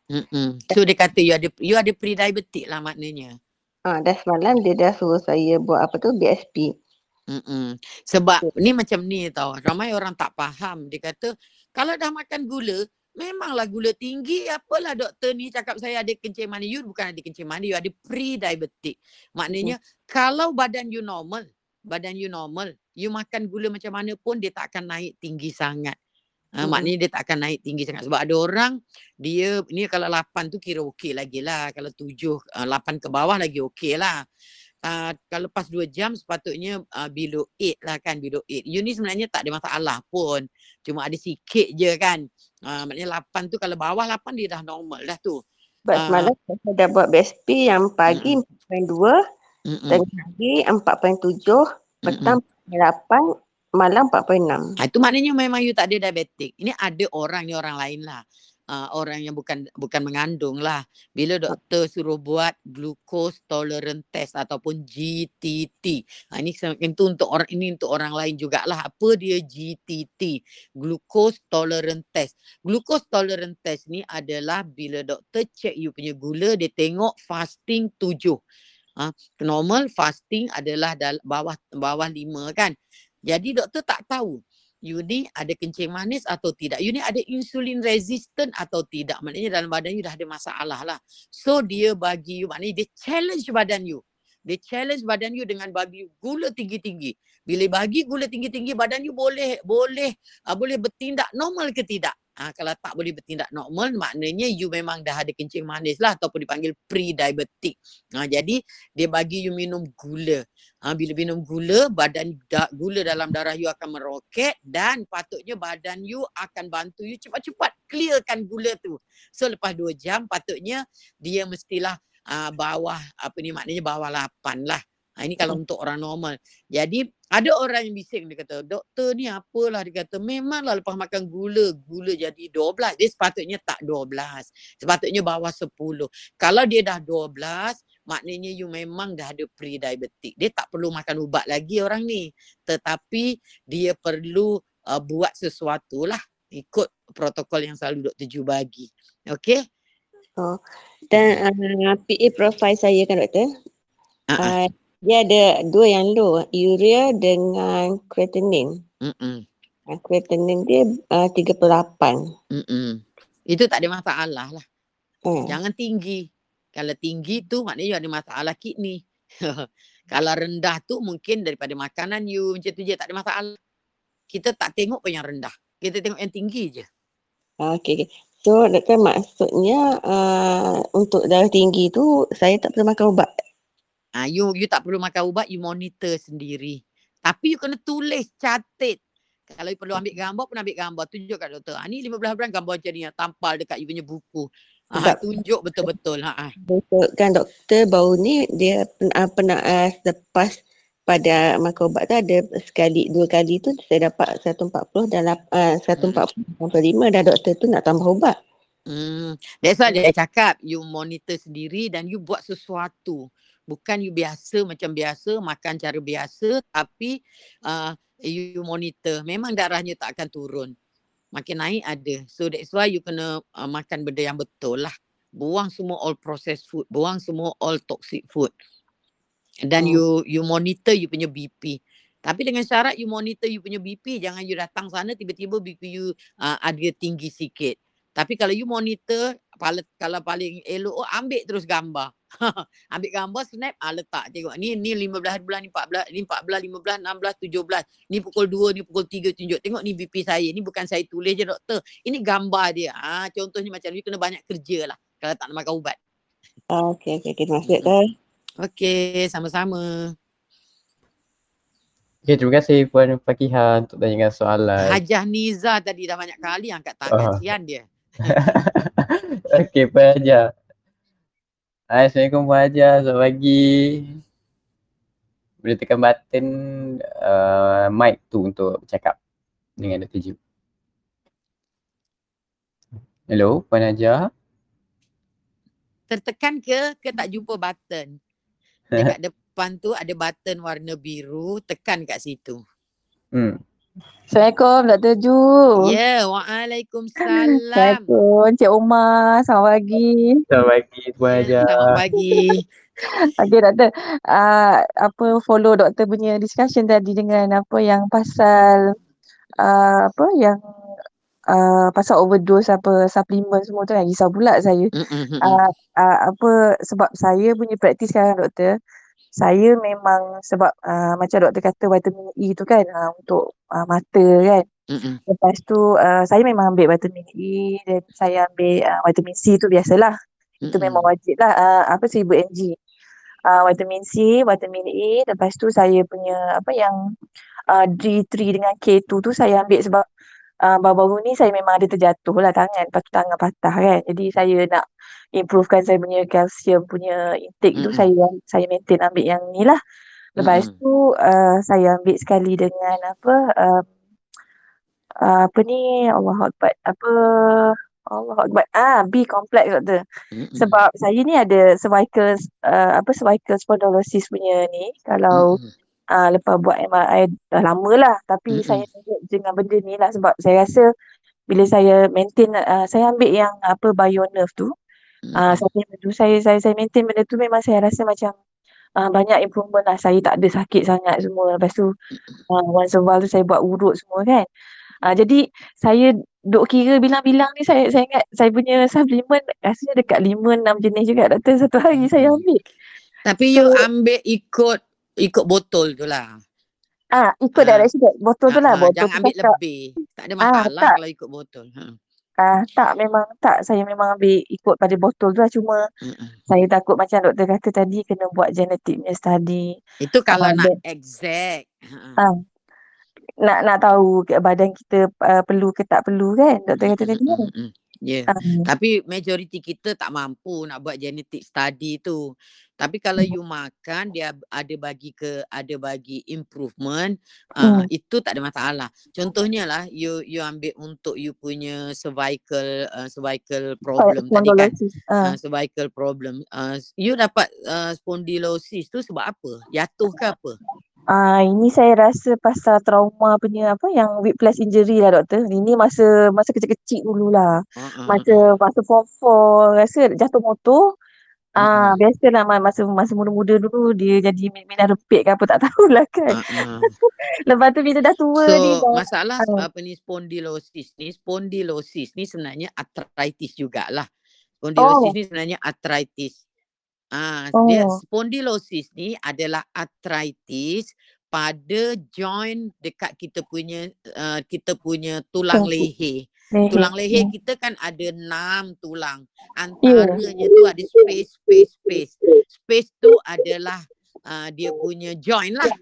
Mm-mm. So dia kata you ada you ada pre-diabetic lah maknanya. Ah, dah semalam dia dah suruh saya buat apa tu BSP. Mm-mm. Sebab ni macam ni tau. Ramai orang tak faham. Dia kata kalau dah makan gula, memanglah gula tinggi. Apalah doktor ni cakap saya ada kencing manis. You bukan ada kencing manis, you ada pre-diabetic. Maknanya kalau badan you normal, badan you normal, you makan gula macam mana pun dia tak akan naik tinggi sangat. Uh, Mm-mm. maknanya dia tak akan naik tinggi sangat sebab ada orang dia ni kalau 8 tu kira okey lagi lah kalau 7 uh, 8 ke bawah lagi okey lah uh, kalau lepas 2 jam sepatutnya uh, below 8 lah kan below 8 you ni sebenarnya tak ada masalah pun cuma ada sikit je kan uh, maknanya 8 tu kalau bawah 8 dia dah normal dah tu Sebab Ah. semalam saya dah buat BSP yang pagi 4.2, Mm-mm. tengah hari 4.7, petang 4.8, malam 4.6. Ha, itu maknanya memang you tak ada diabetik. Ini ada orang ni orang lain lah. Uh, orang yang bukan bukan mengandung lah. Bila doktor suruh buat glucose tolerant test ataupun GTT. Ha, ini se- itu untuk orang ini untuk orang lain jugalah. Apa dia GTT? Glucose tolerant test. Glucose tolerant test ni adalah bila doktor check you punya gula dia tengok fasting tujuh. Ha, normal fasting adalah dal- bawah bawah lima kan. Jadi doktor tak tahu you ni ada kencing manis atau tidak. You ni ada insulin resistant atau tidak. Maknanya dalam badan you dah ada masalah lah. So dia bagi you, maknanya dia challenge badan you. Dia challenge badan you dengan bagi gula tinggi-tinggi. Bila bagi gula tinggi-tinggi badan you boleh boleh uh, boleh bertindak normal ke tidak? Ha, kalau tak boleh bertindak normal maknanya you memang dah ada kencing manis lah ataupun dipanggil pre-diabetic. Ha, jadi dia bagi you minum gula. Ha, bila minum gula, badan da, gula dalam darah you akan meroket dan patutnya badan you akan bantu you cepat-cepat clearkan gula tu. So lepas 2 jam patutnya dia mestilah uh, bawah apa ni maknanya bawah 8 lah. Ha, ini kalau untuk orang normal. Jadi ada orang yang bising dia kata, doktor ni apalah dia kata, memanglah lepas makan gula, gula jadi 12. Dia sepatutnya tak 12. Sepatutnya bawah 10. Kalau dia dah 12, maknanya you memang dah ada pre-diabetic. Dia tak perlu makan ubat lagi orang ni. Tetapi dia perlu uh, buat sesuatu lah. Ikut protokol yang selalu Dr. Ju bagi. Okay? Oh. Dan uh, PA profile saya kan doktor, Uh-uh. uh, Dia ada dua yang low, urea dengan creatinine. Mm-mm. Creatinine dia uh, 38. Mm-mm. Itu tak ada masalah lah. Hmm. Jangan tinggi. Kalau tinggi tu maknanya you ada masalah kidney. Kalau rendah tu mungkin daripada makanan you macam tu je tak ada masalah. Kita tak tengok pun yang rendah. Kita tengok yang tinggi je. Okay, okay. So doktor maksudnya uh, untuk darah tinggi tu saya tak perlu makan ubat. Ah, you you tak perlu makan ubat, you monitor sendiri. Tapi you kena tulis, catat. Kalau you perlu ambil gambar pun ambil gambar. Tunjuk kat doktor. Ah, ni 15 bulan gambar macam ni. ah, Tampal dekat you punya buku. Tak. tunjuk betul-betul. Ha. Betul kan doktor baru ni dia pernah, pernah uh, lepas pada makan ubat tu ada sekali dua kali tu saya dapat 140 dan uh, 145 dah doktor tu nak tambah ubat. Hmm. That's why dia cakap you monitor sendiri dan you buat sesuatu. Bukan you biasa macam biasa makan cara biasa tapi uh, you monitor. Memang darahnya tak akan turun. Makin naik ada. So that's why you kena uh, makan benda yang betul lah. Buang semua all processed food. Buang semua all toxic food. Dan Oh. you you monitor you punya BP. Tapi dengan syarat you monitor you punya BP. Jangan you datang sana tiba-tiba BP you uh, ada tinggi sikit. Tapi kalau you monitor, kalau paling elok, oh, ambil terus gambar. ambil gambar, snap, ah, letak. Tengok, ni ni 15 bulan, ni 14, ni 14, 15, 16, 17. Ni pukul 2, ni pukul 3 tunjuk. Tengok ni BP saya. Ni bukan saya tulis je doktor. Ini gambar dia. Ah, contohnya macam ni, kena banyak kerja lah. Kalau tak nak makan ubat. Ah, okay, okay, okay. Terima kasih Mm-mm. doktor. Okey, sama-sama. Okay, terima kasih Puan Fakihah untuk tanyakan soalan. Hajah Niza tadi dah banyak kali angkat tangan. Ah. Sian dia. Okey, Puan Hajar. Hai, Assalamualaikum Puan Hajar. Selamat pagi. Boleh tekan button uh, mic tu untuk bercakap dengan Dr. Ju. Hello, Puan Hajar. Tertekan ke ke tak jumpa button? Dekat depan tu ada button warna biru. Tekan kat situ. Hmm. Assalamualaikum Dr. Ju. Ya, Waalaikumsalam. Assalamualaikum Cik Omar. Selamat pagi. Selamat pagi Puan Ya, Hajar. Selamat pagi. Okey doktor. Uh, apa follow doktor punya discussion tadi dengan apa yang pasal uh, apa yang uh, pasal overdose apa suplemen semua tu kan risau pula saya. Uh, uh, apa sebab saya punya praktis sekarang doktor saya memang sebab uh, macam doktor kata vitamin E tu kan uh, untuk uh, mata kan Mm, mm. Lepas tu uh, saya memang ambil vitamin E dan saya ambil uh, vitamin C tu biasalah. Itu Mm, memang wajib lah. Uh, apa 1000 mg. Uh, vitamin C, vitamin E. Lepas tu saya punya apa yang uh, D3 dengan K2 tu saya ambil sebab uh, baru-baru ni saya memang ada terjatuh lah tangan. Lepas tu tangan patah kan. Jadi saya nak improvekan saya punya kalsium punya intake tu Mm, mm. saya saya maintain ambil yang ni lah. Lepas Mm, mm. tu uh, saya ambil sekali dengan apa um, uh, apa ni Allah Akbar apa Allah Akbar ah B complex doktor Mm, mm. sebab saya ni ada cervical uh, apa cervical spondylosis punya ni kalau mm. Uh, lepas buat MRI dah lama lah tapi Mm, saya ingat dengan benda ni lah sebab saya rasa bila saya maintain uh, saya ambil yang apa BioNerve tu Mm, uh, tu saya saya saya maintain benda tu memang saya rasa macam uh, banyak improvement lah. Saya tak ada sakit sangat semua. Lepas tu uh, once a while tu saya buat urut semua kan. Uh, jadi saya duk kira bilang-bilang ni saya saya ingat saya punya supplement rasanya dekat 5 6 jenis juga. Doktor satu hari saya ambil. Tapi so you ambil ikut ikut botol tu lah. ah ikut Ah, direction botol tu ah, lah ah, botol jangan ambil cakap lebih. Tak ada ah masalah tak kalau ikut botol. Ha. ah tak memang tak saya memang ambil ikut pada botol tu lah cuma Mm, mm. saya takut macam doktor kata tadi kena buat genetic punya study Itu kalau ah, nak exact. Ha. ah nak nak tahu badan kita uh, perlu ke tak perlu kan doktor kata tadi kan mm, mm. Ya. ah Tapi majoriti kita tak mampu nak buat genetic study tu. Tapi kalau you makan dia ada bagi ke ada bagi improvement uh, hmm. itu tak ada masalah. Contohnya lah you you ambil untuk you punya cervical uh, cervical problem tadi kan. ah Uh, cervical problem. Uh, you dapat uh, spondylosis tu sebab apa? Jatuh ke apa? Ah, ini saya rasa pasal trauma punya apa yang whiplash injury lah doktor. Ini masa masa kecil-kecil dululah. Uh, uh, uh, Masa uh. masa form 4 rasa jatuh motor Ah, biasalah ma- masa masa muda-muda dulu dia jadi min- minah repit ke apa tak tahulah kan. Uh-uh. Lepas tu bila dah tua ni So dah masalah ah, apa ni spondylosis ni spondylosis ni sebenarnya arthritis jugalah. Oh, Spondylosis ni sebenarnya arthritis. Ah dia oh. spondylosis ni adalah arthritis pada joint dekat kita punya uh, kita punya tulang leher. Leher. Tulang leher Hmm. kita kan ada enam tulang. Ya. Antaranya tu ada space space space. Space tu adalah uh, dia punya joint lah.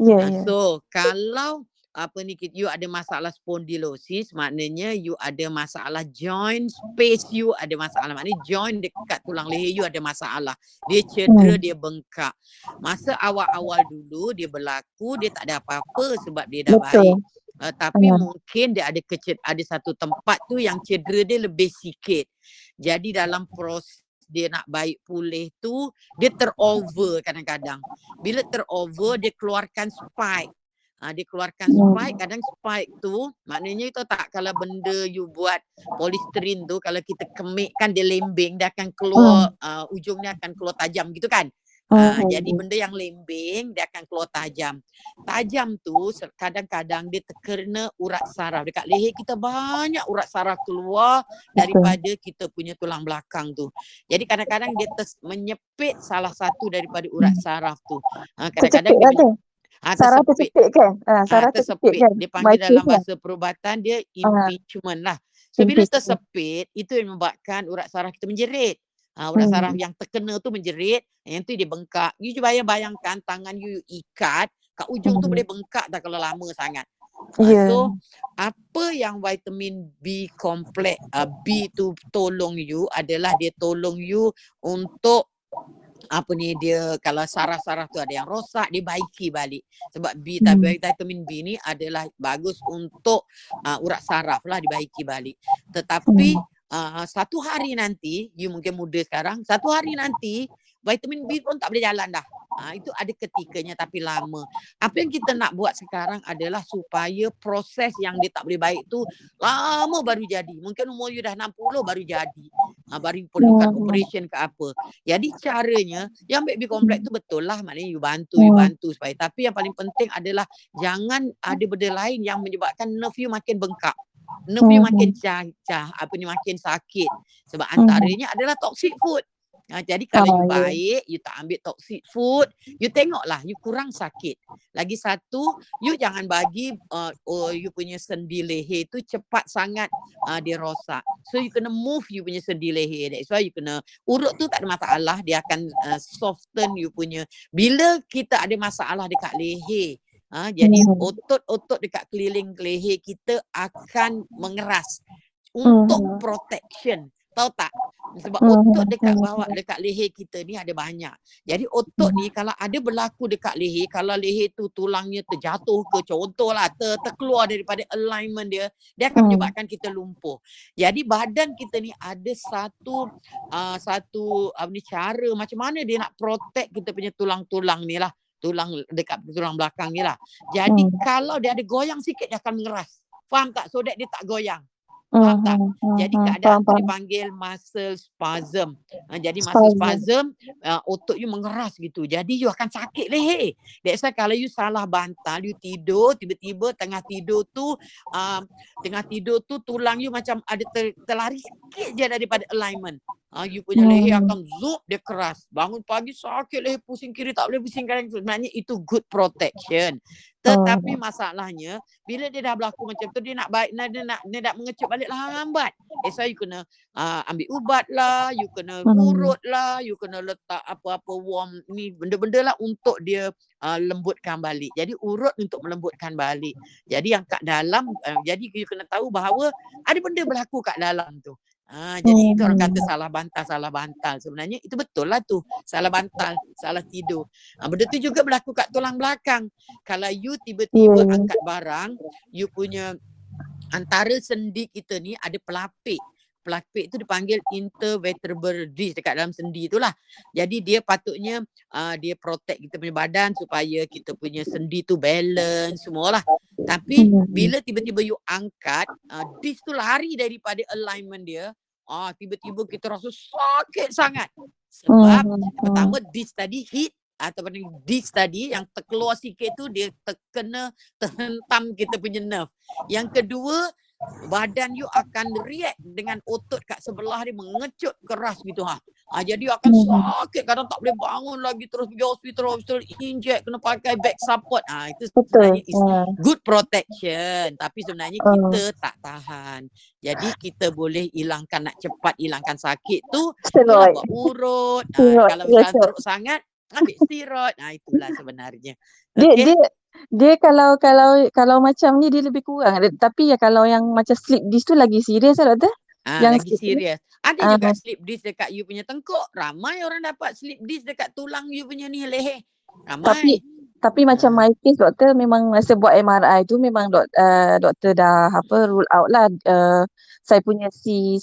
Uh, ya. so kalau apa ni you ada masalah spondylosis maknanya you ada masalah joint space you ada masalah. Maknanya joint dekat tulang leher you ada masalah. Dia cedera Hmm. dia bengkak. Masa awal-awal dulu dia berlaku dia tak ada apa-apa sebab dia dah baik. Betul. uh, tapi Hmm. mungkin dia ada keced ada satu tempat tu yang cedera dia lebih sikit. Jadi dalam proses dia nak baik pulih tu dia terover kadang-kadang. Bila terover dia keluarkan spike Ha, dia keluarkan Hmm. spike kadang spike tu maknanya itu tak kalau benda you buat polystyrene tu kalau kita kemik kan dia lembing dia akan keluar uh, ujungnya akan keluar tajam gitu kan. Uh, jadi benda yang lembing dia akan keluar tajam. Tajam tu kadang-kadang dia terkena urat saraf. Dekat leher kita banyak urat saraf keluar daripada kita punya tulang belakang tu. Jadi kadang-kadang dia ters- menyepit salah satu daripada urat Hmm. saraf tu. Uh, kadang-kadang dia lah. Ha, Saraf tersepit. tercepit kan? Ah, Ah, saraf tercepit tersepit. kan? Dia panggil dalam bahasa perubatan dia Ah, impingement lah. So bila tersepit, itu yang menyebabkan urat saraf kita menjerit. Ha, urat saraf Hmm. yang terkena tu menjerit, yang tu dia bengkak. You cuba bayang bayangkan tangan you, you ikat, kat ujung tu Hmm. boleh bengkak tak kalau lama sangat. Ha, Ya. so apa yang vitamin B kompleks uh, B tu tolong you adalah dia tolong you untuk apa ni dia kalau saraf-saraf tu ada yang rosak dia baiki balik sebab B Hmm. tapi vitamin B ni adalah bagus untuk uh, urat saraf lah dibaiki balik tetapi Hmm. uh, satu hari nanti you mungkin muda sekarang satu hari nanti vitamin B pun tak boleh jalan dah. Uh, itu ada ketikanya tapi lama. Apa yang kita nak buat sekarang adalah supaya proses yang dia tak boleh baik tu lama baru jadi. Mungkin umur you dah 60 baru jadi. Uh, baru perlukan Hmm. operation ke apa. Jadi caranya yang baby kompleks tu betul lah. Maknanya you bantu you bantu supaya. Tapi yang paling penting adalah jangan ada benda lain yang menyebabkan nerve you makin bengkak. Nerve you makin cacah apa ni makin sakit. Sebab antaranya adalah toxic food Ha, jadi kalau you Ah, ya. baik, you tak ambil toxic food, you tengoklah you kurang sakit. Lagi satu, you jangan bagi uh, oh, you punya sendi leher tu cepat sangat uh, dia rosak. So you kena move you punya sendi leher. That's why you kena urut tu tak ada masalah, dia akan uh, soften you punya. Bila kita ada masalah dekat leher, Ha, jadi Hmm. otot-otot dekat keliling leher kita akan mengeras untuk Hmm. protection. Tahu tak? Sebab Hmm. otot dekat Hmm. bawah dekat leher kita ni ada banyak. Jadi otot ni kalau ada berlaku dekat leher, kalau leher tu tulangnya terjatuh ke contohlah ter, terkeluar daripada alignment dia, dia akan Hmm. menyebabkan kita lumpuh. Jadi badan kita ni ada satu uh, satu apa ni cara macam mana dia nak protect kita punya tulang-tulang ni lah. Tulang dekat tulang belakang ni lah. Jadi Hmm. kalau dia ada goyang sikit dia akan mengeras. Faham tak? So that dia tak goyang. Faham tak? Hmm. Hmm. Jadi Hmm. keadaan faham. dipanggil muscle spasm. Ha, jadi muscle Spasm. spasm, uh, otot you mengeras gitu. Jadi you akan sakit leher. That's why kalau you salah bantal, you tidur, tiba-tiba tengah tidur tu, um, tengah tidur tu tulang you macam ada ter, terlari sikit je daripada alignment. Ha, you punya leher Hmm. akan zup, dia keras. Bangun pagi sakit leher, pusing kiri tak boleh pusing kanan. Sebenarnya itu good protection. Tetapi masalahnya, bila dia dah berlaku macam tu, dia nak baik, dia nak, dia nak mengecut balik lambat. That's why you kena uh, ambil ubat lah, you kena Hmm. urut lah, you kena letak apa-apa warm ni benda-benda lah untuk dia uh, lembutkan balik. Jadi urut untuk melembutkan balik. Jadi yang kat dalam, uh, jadi you kena tahu bahawa ada benda berlaku kat dalam tu. Ha, jadi itu orang kata Hmm. salah bantal, salah bantal. Sebenarnya itu betul lah tu. Salah bantal, salah tidur. Ha, benda tu juga berlaku kat tulang belakang. Kalau you tiba-tiba Ya. angkat barang, you punya antara sendi kita ni ada pelapik. Pelapik tu dipanggil intervertebral disc dekat dalam sendi tu lah. Jadi dia patutnya uh, dia protect kita punya badan supaya kita punya sendi tu balance semualah. Tapi bila tiba-tiba you angkat, uh, disc tu lari daripada alignment dia, ah tiba-tiba kita rasa sakit sangat. Sebab Hmm, hmm. pertama this tadi hit ataupun this tadi yang terkeluar sikit tu dia terkena terhentam kita punya nerve. Yang kedua badan you akan react dengan otot kat sebelah dia mengecut keras gitu ha. ha jadi akan Hmm. sakit kadang tak boleh bangun lagi terus pergi hospital hospital inject kena pakai back support. Ah ha, itu sebenarnya is good protection tapi sebenarnya Ah. kita tak tahan. Jadi kita boleh hilangkan nak cepat hilangkan sakit tu Steroid. buat urut. Ha, kalau Syed. teruk sangat ambil steroid. Ha itulah sebenarnya. Dia Okey. dia dia kalau kalau kalau macam ni dia lebih kurang. Tapi ya kalau yang macam slip disc tu lagi serius lah doktor. Ah, Yang lagi serius. Ada Ah. juga slip disc dekat you punya tengkuk. Ramai orang dapat slip disc dekat tulang you punya ni leher. Tapi Ramai. tapi macam Ah. my case doktor memang masa buat MRI tu memang dok, uh, doktor dah apa rule out lah uh, saya punya C1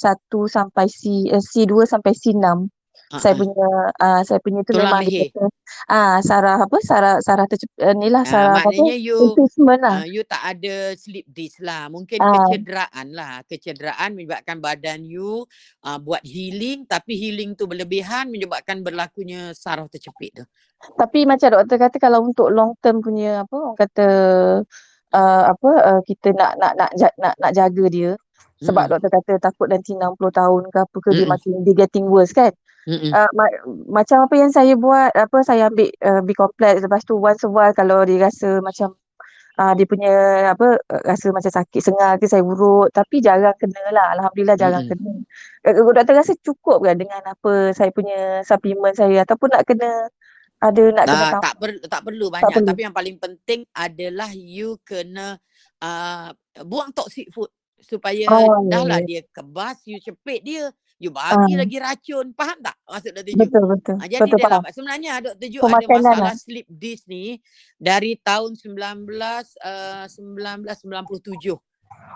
sampai C uh, C2 sampai C6 Ah, saya punya uh, saya punya tu Tulang memang leher. dia kata ah saraf apa saraf saraf tercep, uh, ni lah Ah, saraf apa you impingement lah. uh, you tak ada slip disc lah. Mungkin Ah. kecederaan lah. Kecederaan menyebabkan badan you uh, buat healing tapi healing tu berlebihan menyebabkan berlakunya saraf tercepit tu. Tapi macam doktor kata kalau untuk long term punya apa orang kata uh, apa uh, kita nak nak nak ja- nak nak jaga dia sebab Mm-mm. doktor kata takut nanti 60 tahun ke apa ke dia Mm-mm. makin dia getting worse kan. Mm-mm. Uh, ma- macam apa yang saya buat apa saya ambil uh, B complex lepas tu once a while kalau dia rasa macam uh, dia punya apa uh, rasa macam sakit sengal ke saya urut tapi jarang kena lah alhamdulillah jarang Mm-mm. kena. Uh, doktor rasa cukup ke dengan apa saya punya suplemen saya ataupun nak kena ada nak kena Tak, tambah tak perlu tak perlu tak banyak perlu. tapi yang paling penting adalah you kena uh, buang toxic food supaya Oh, dah lah ya. dia kebas you cepit dia you bagi Ah, lagi racun faham tak maksud Dr. Ju betul betul. ha, jadi Betul faham. lambat sebenarnya Dr. Ju ada masalah lah. sleep disc ni dari tahun 19 uh, 1997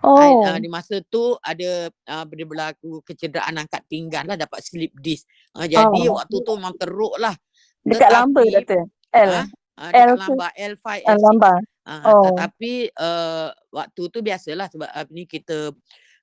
I, uh, Oh. di masa tu ada uh, dia berlaku kecederaan angkat pinggang lah dapat slip disc. Uh, Oh. jadi waktu tu memang teruk lah. Dekat lamba Tetapi doktor. L. ah uh, L dekat ke? lamba L5 Uh, L6 lamba. uh, Oh. tetapi uh, waktu tu biasalah sebab uh, ni kita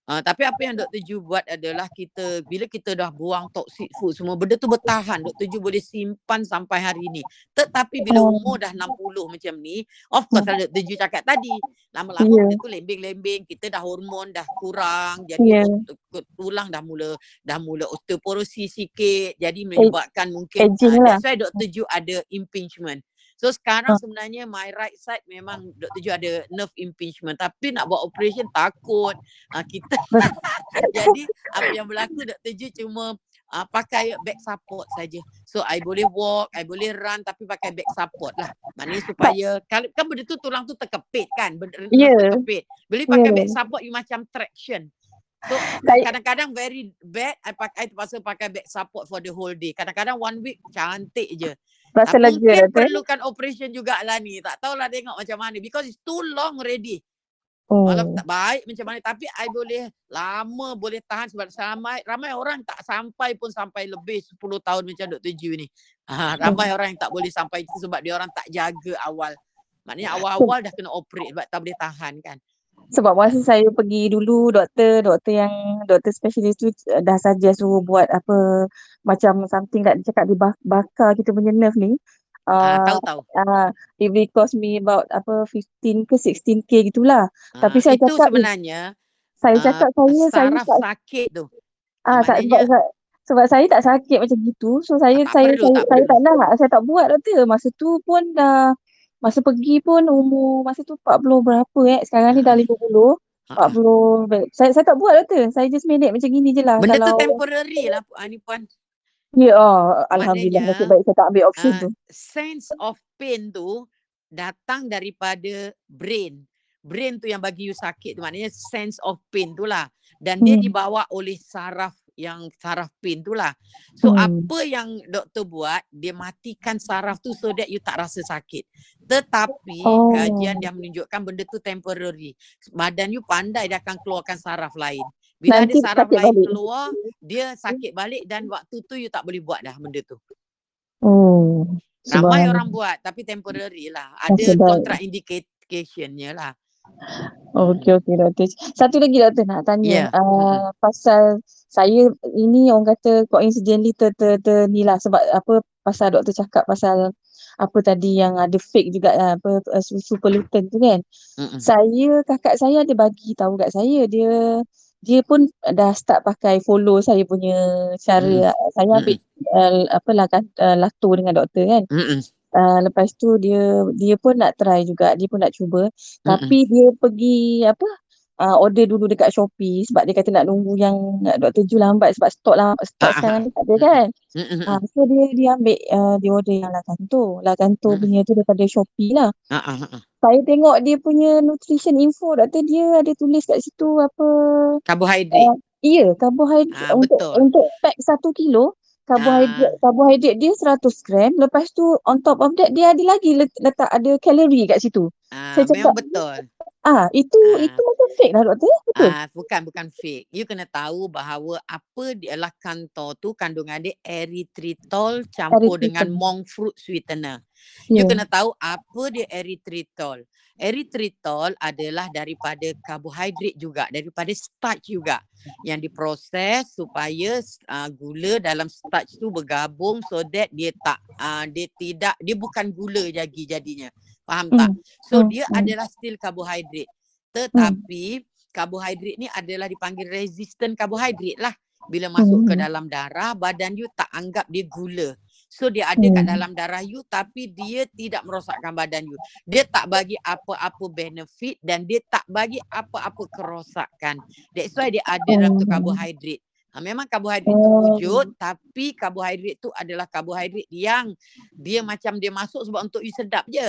Uh, tapi apa yang Dr. Ju buat adalah kita bila kita dah buang toxic food semua benda tu bertahan Dr. Ju boleh simpan sampai hari ni. Tetapi bila Oh. umur dah 60 macam ni, of course Hmm. lah Dr. Ju cakap tadi, lama-lama Ya. benda tu lembing-lembing, kita dah hormon dah kurang, jadi Ya. ot- ot- tulang dah mula dah mula osteoporosis sikit, jadi menyebabkan mungkin uh, lah. that's why Dr. Ju ada impingement. So sekarang Ah. sebenarnya my right side memang Dr. Ju ada nerve impingement tapi nak buat operation takut. Uh, kita jadi apa yang berlaku Dr. Ju cuma uh, pakai back support saja. So I boleh walk, I boleh run tapi pakai back support lah. Maknanya supaya kalau kan benda tu tulang tu terkepit kan, benda nerve terkepit. Boleh pakai Ya. back support you macam traction. So kadang-kadang very bad I pakai I terpaksa pakai back support for the whole day. Kadang-kadang one week cantik je. Lega mungkin doktor. perlukan operation jugalah ni. Tak tahulah tengok macam mana because it's too long already. Walau Hmm. tak baik macam mana tapi I boleh lama boleh tahan sebab ramai ramai orang tak sampai pun sampai lebih 10 tahun macam Dr. Ju ni. Ha, ramai orang yang tak boleh sampai itu sebab dia orang tak jaga awal. Maknanya awal-awal dah kena operate sebab tak boleh tahan kan. Sebab masa saya pergi dulu doktor, doktor yang doktor spesialis tu uh, dah saja suruh buat apa macam something kat dia cakap dia bak- bakar kita punya nerve ni. Ah, Uh, tahu-tahu. uh, it will cost me about apa 15 ke 16k gitulah. Tapi Ah, saya itu cakap eh, sebenarnya saya ah, cakap saya saya tak sakit tu. ah tak, sebab sebab saya tak sakit macam gitu. So saya tak saya perlu, saya tak saya perlu. tak nak, saya tak buat doktor. Masa tu pun dah masa pergi pun umur masa tu 40 berapa eh. Sekarang ni dah Ha, 50. ha, ha. 40 baik. Saya saya tak buat doktor. Saya just manage macam gini je lah Benda tu kalau temporary lah ah, ni puan. ya oh, alhamdulillah nasib baik saya tak ambil option uh, tu. sense of pain tu datang daripada brain. Brain tu yang bagi you sakit tu maknanya sense of pain tu lah. Dan dia Hmm. dibawa oleh saraf yang saraf pain tu lah. So Hmm. apa yang doktor buat, dia matikan saraf tu so that you tak rasa sakit. Tetapi Oh. kajian yang menunjukkan benda tu temporary. Badan you pandai dia akan keluarkan saraf lain. Bila ada Nanti saraf sakit lain balik. keluar, dia sakit balik dan waktu tu you tak boleh buat dah benda tu. Oh. Ramai orang buat tapi temporary lah. Ada contraindicationnya lah. Okey okey doktor. Satu lagi doktor nak Ya. tanya Yeah. uh, pasal saya ini orang kata coincidentally ter, ter, ter ni lah sebab apa pasal doktor cakap pasal apa tadi yang ada fake juga lah, apa uh, super luton tu kan. Mm-mm. Saya kakak saya ada bagi tahu kat saya dia dia pun dah start pakai follow saya punya cara Mm. saya ambil uh, apa lah kan uh, lato dengan doktor kan. Mm-mm. Uh, lepas tu dia dia pun nak try juga, dia pun nak cuba. Mm-mm. Tapi dia pergi apa uh, order dulu dekat Shopee sebab dia kata nak tunggu yang uh, Dr. Ju lambat sebab stok lah stok Ah, ah, sekarang ni tak ada kan. Ah, so dia dia ambil uh, dia order yang Lakanto. Lakanto Mm. punya tu daripada Shopee lah. Ah, ah, ah, ah. Saya tengok dia punya nutrition info doktor dia ada tulis kat situ apa Karbohidrat. uh, iya karbohidrat Ah, untuk betul. untuk pack satu kilo karbohidrat Ah. karbohidrat dia 100 gram lepas tu on top of that dia ada lagi let- letak ada kalori kat situ. Ah, Saya memang cakap betul. ah itu Ah. itu macam fake lah doktor betul. Ah, bukan bukan fake. You kena tahu bahawa apa dia lah kantor tu kandungan dia erythritol campur dengan Erythritol. monk fruit sweetener. You Ya. kena tahu apa dia erythritol. Erythritol adalah daripada karbohidrat juga, daripada starch juga yang diproses supaya uh, gula dalam starch tu bergabung so that dia tak uh, dia tidak dia bukan gula lagi jadinya. Faham tak? Hmm. So Hmm. dia Hmm. adalah still karbohidrat. Tetapi karbohidrat ni adalah dipanggil resistant karbohidrat lah. Bila masuk ke Hmm. dalam darah, badan you tak anggap dia gula. So dia ada kat Hmm. dalam darah you tapi dia tidak merosakkan badan you. Dia tak bagi apa-apa benefit dan dia tak bagi apa-apa kerosakan. That's why dia ada dalam tu Oh. karbohidrat. Ha, memang karbohidrat tu Oh. wujud tapi karbohidrat tu adalah karbohidrat yang dia macam dia masuk sebab untuk you sedap je.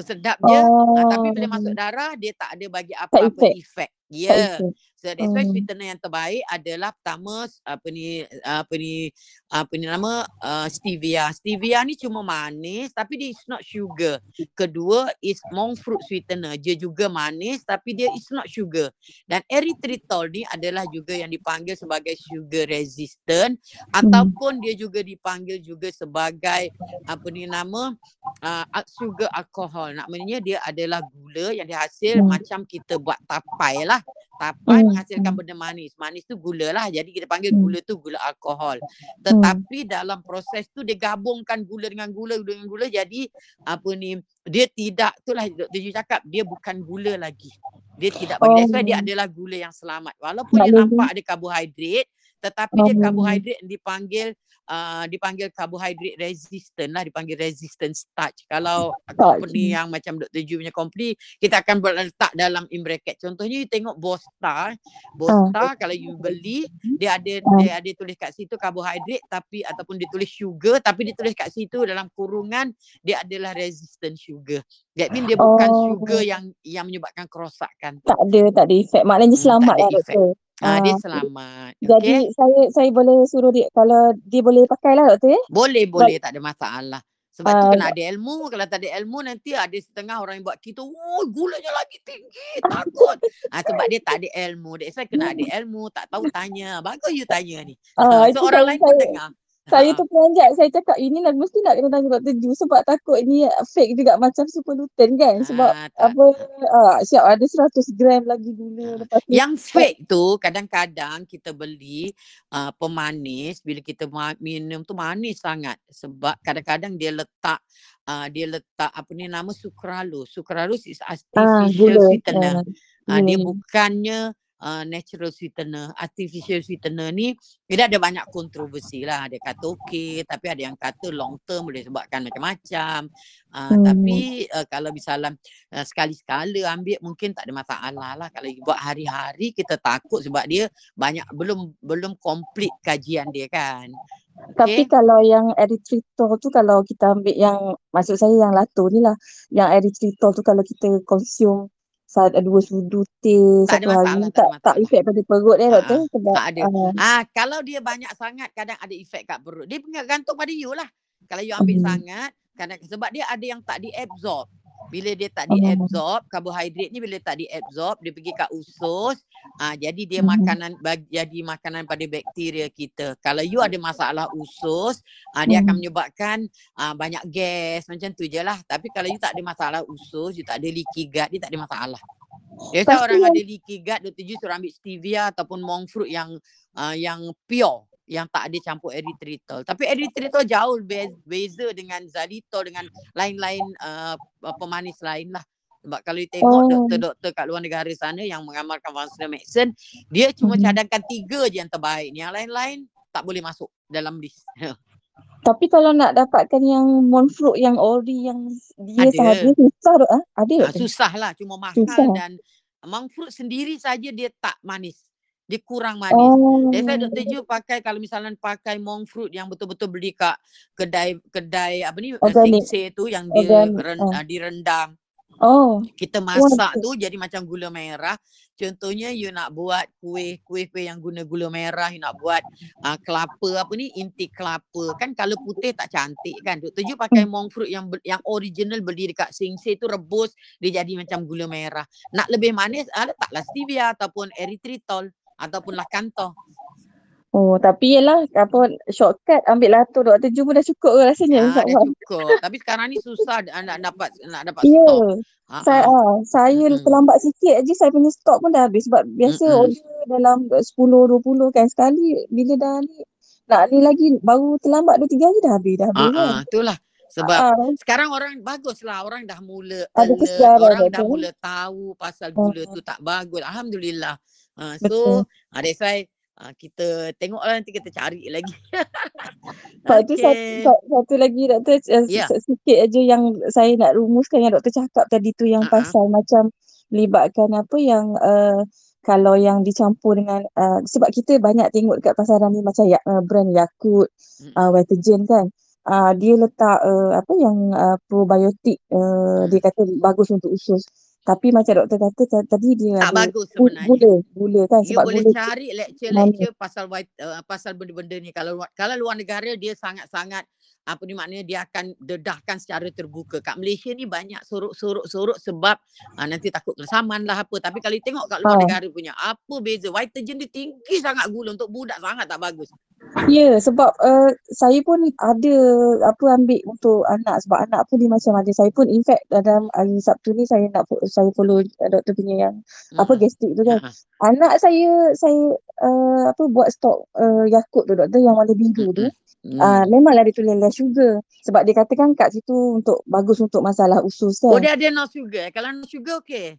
Sedap je. Ha, tapi bila masuk Oh. darah dia tak ada bagi apa-apa efek. Ya. effect. So that's why Oh. sweetener yang terbaik adalah pertama apa ni apa ni apa ni nama uh, stevia. Stevia ni cuma manis tapi dia is not sugar. Kedua is monk fruit sweetener. Dia juga manis tapi dia is not sugar. Dan erythritol ni adalah juga yang dipanggil sebagai sugar resistant Hmm. ataupun dia juga dipanggil juga sebagai apa ni nama uh, sugar alcohol. Maknanya dia adalah gula yang dihasil Hmm. macam kita buat tapai lah. Tapai. Menghasilkan benda manis. Manis tu gula lah. Jadi kita panggil Hmm. gula tu gula alkohol. Tetapi dalam proses tu dia gabungkan gula dengan gula gula dengan gula jadi apa ni dia tidak itulah Dr. Ju cakap dia bukan gula lagi. Dia tidak bagi that's why dia Oh. adalah gula yang selamat. Walaupun dia nampak ada karbohidrat tetapi dia Oh. karbohidrat yang dipanggil uh, dipanggil karbohidrat resistant lah dipanggil resistant starch. Kalau Starch. company yang macam Dr. Ju punya company kita akan letak dalam in bracket. Contohnya you tengok Bosta, Bosta kalau you beli dia ada Ah. dia ada tulis kat situ karbohidrat tapi ataupun dia tulis sugar tapi dia tulis kat situ dalam kurungan dia adalah resistant sugar. That mean dia bukan Oh. sugar yang yang menyebabkan kerosakan. tak ada tak ada efek. Maknanya Hmm, tak selamat ada lah efek. doktor. Ah, dia Ah, selamat. jadi Okay. saya saya boleh suruh dia kalau dia boleh pakai lah doktor eh. Boleh boleh tak ada masalah. Sebab tu Ah, kena ada ilmu. Kalau tak ada ilmu nanti ada setengah orang yang buat kita, oh gulanya lagi tinggi, takut. Ah sebab dia tak ada ilmu. That's why kena ada ilmu, tak tahu tanya. Bagus you tanya ni. Itu so orang saya, lain pun dengar. Saya Ha. tu peranjat saya cakap ini lah mesti nak kena tanya Dr. Ju sebab takut ni fake juga macam super lutein kan sebab Ah, tak. apa ah, siap ada 100 gram lagi gula Ah. lepas tu Yang fake tu kadang-kadang kita beli uh, pemanis bila kita minum tu manis sangat sebab kadang-kadang dia letak uh, dia letak apa ni nama sucralose. Sucralose is ah artificial gula sweetener. ah, Uh, dia gula bukannya uh, natural sweetener. Artificial sweetener ni dia ada banyak kontroversi lah. Dia kata okey tapi ada yang kata long term boleh sebabkan macam-macam. Uh, hmm. tapi uh, kalau misalnya uh, sekali-sekala ambil mungkin tak ada masalah lah. Kalau buat hari-hari kita takut sebab dia banyak belum belum complete kajian dia kan. Tapi Okey. kalau yang erythritol tu kalau kita ambil yang maksud saya yang lato ni lah yang erythritol tu kalau kita consume satu dua sudu teh Tak ada satu hari tak tak tak efek pada perut eh Ha doktor ah, sebab tak ada. ah, Ah kalau dia banyak sangat kadang ada efek kat perut. Dia gantung pada you lah. Kalau you ambil hmm. sangat kadang sebab dia ada yang tak diabsorb. Bila dia tak diabsorb, karbohidrat ni bila tak diabsorb, dia pergi kat usus. Ah jadi dia Hmm. makanan bagi, jadi makanan pada bakteria kita. Kalau you ada masalah usus, ah dia akan Hmm. menyebabkan ah banyak gas macam tu je lah. Tapi kalau you tak ada masalah usus, you tak ada leaky gut, dia tak ada masalah. Biasa orang yang ada leaky gut, Dr. Ju suruh ambil stevia ataupun monk fruit yang uh, yang pure yang tak ada campur erythritol. Tapi erythritol jauh be- beza dengan xylitol dengan lain-lain uh, pemanis lain lah. Sebab kalau you tengok Oh. doktor-doktor kat luar negara sana yang mengamalkan functional medicine, dia cuma Mhm. cadangkan tiga je yang terbaik. Yang lain-lain tak boleh masuk dalam list. Tapi kalau nak dapatkan yang monfruit yang ori yang dia Ada. sahaja susah dok ah. Ada doktor? susah lah cuma mahal Susah. dan monk fruit sendiri saja dia tak manis. Dia kurang manis. Oh. That's why Dr. Ju pakai kalau misalnya pakai monk fruit yang betul-betul beli kat kedai kedai apa ni Organic. tu yang dia ren, uh, direndam. Oh. Kita masak tu jadi macam gula merah. Contohnya you nak buat kuih kuih kuih yang guna gula merah, you nak buat uh, kelapa apa ni inti kelapa. Kan kalau putih tak cantik kan. Dr. Ju pakai monk fruit yang yang original beli dekat singse tu rebus dia jadi macam gula merah. Nak lebih manis ah, letaklah stevia ataupun erythritol ataupun lakanto. Oh, tapi yelah apa shortcut ambil lato doktor Ju pun dah cukup ke rasanya Ah, dah cukup. Tapi sekarang ni susah nak dapat nak dapat Ya. stok. Ha Saya ah, saya Mm-mm. terlambat sikit aja saya punya stok pun dah habis sebab biasa Mm-mm. order dalam 10 20 kan sekali bila dah ni nak ni lagi baru terlambat 2 3 hari dah habis dah Ah habis kan. ah, itulah. Sebab Ah, sekarang orang baguslah orang dah mula ada alert, orang dah mula tahu pasal gula tu tak bagus. Alhamdulillah. Uh, betul. so, uh, that's why uh, kita tengoklah nanti kita cari lagi. Lepas tu satu, okay. satu, satu lagi doktor Ya. s- sikit aja yang saya nak rumuskan yang doktor cakap tadi tu yang Uh-uh. pasal macam libatkan apa yang uh, kalau yang dicampur dengan uh, sebab kita banyak tengok dekat pasaran ni macam ya, uh, brand Yakult, uh, Vitagen kan. Uh, dia letak uh, apa yang uh, probiotik uh, dia kata bagus untuk usus. Tapi macam doktor kata ta- tadi dia Tak bagus gu- sebenarnya. gula, gula kan You sebab boleh gula tu cari lecture-lecture pasal uh, pasal benda-benda ni. Kalau kalau luar negara dia sangat-sangat apa ni maknanya dia akan dedahkan secara terbuka. Kat Malaysia ni banyak sorok-sorok-sorok sebab uh, nanti takut kena saman lah apa. Tapi kalau you tengok kat luar Ha. negara punya apa beza. Vitagen dia tinggi sangat gula untuk budak sangat tak bagus. Ya, sebab uh, saya pun ada apa ambil untuk anak sebab anak pun dia macam ada. Saya pun in fact dalam hari Sabtu ni saya nak saya follow uh, doktor punya yang apa Mm-mm. gastrik tu kan. Ha. Anak saya saya uh, apa buat stok uh, Yakult tu doktor yang warna biru tu. Mm-mm. Uh, memanglah dia tulis less sugar sebab dia katakan kat situ untuk bagus untuk masalah usus Oh kan. dia ada no sugar. Kalau no sugar okey.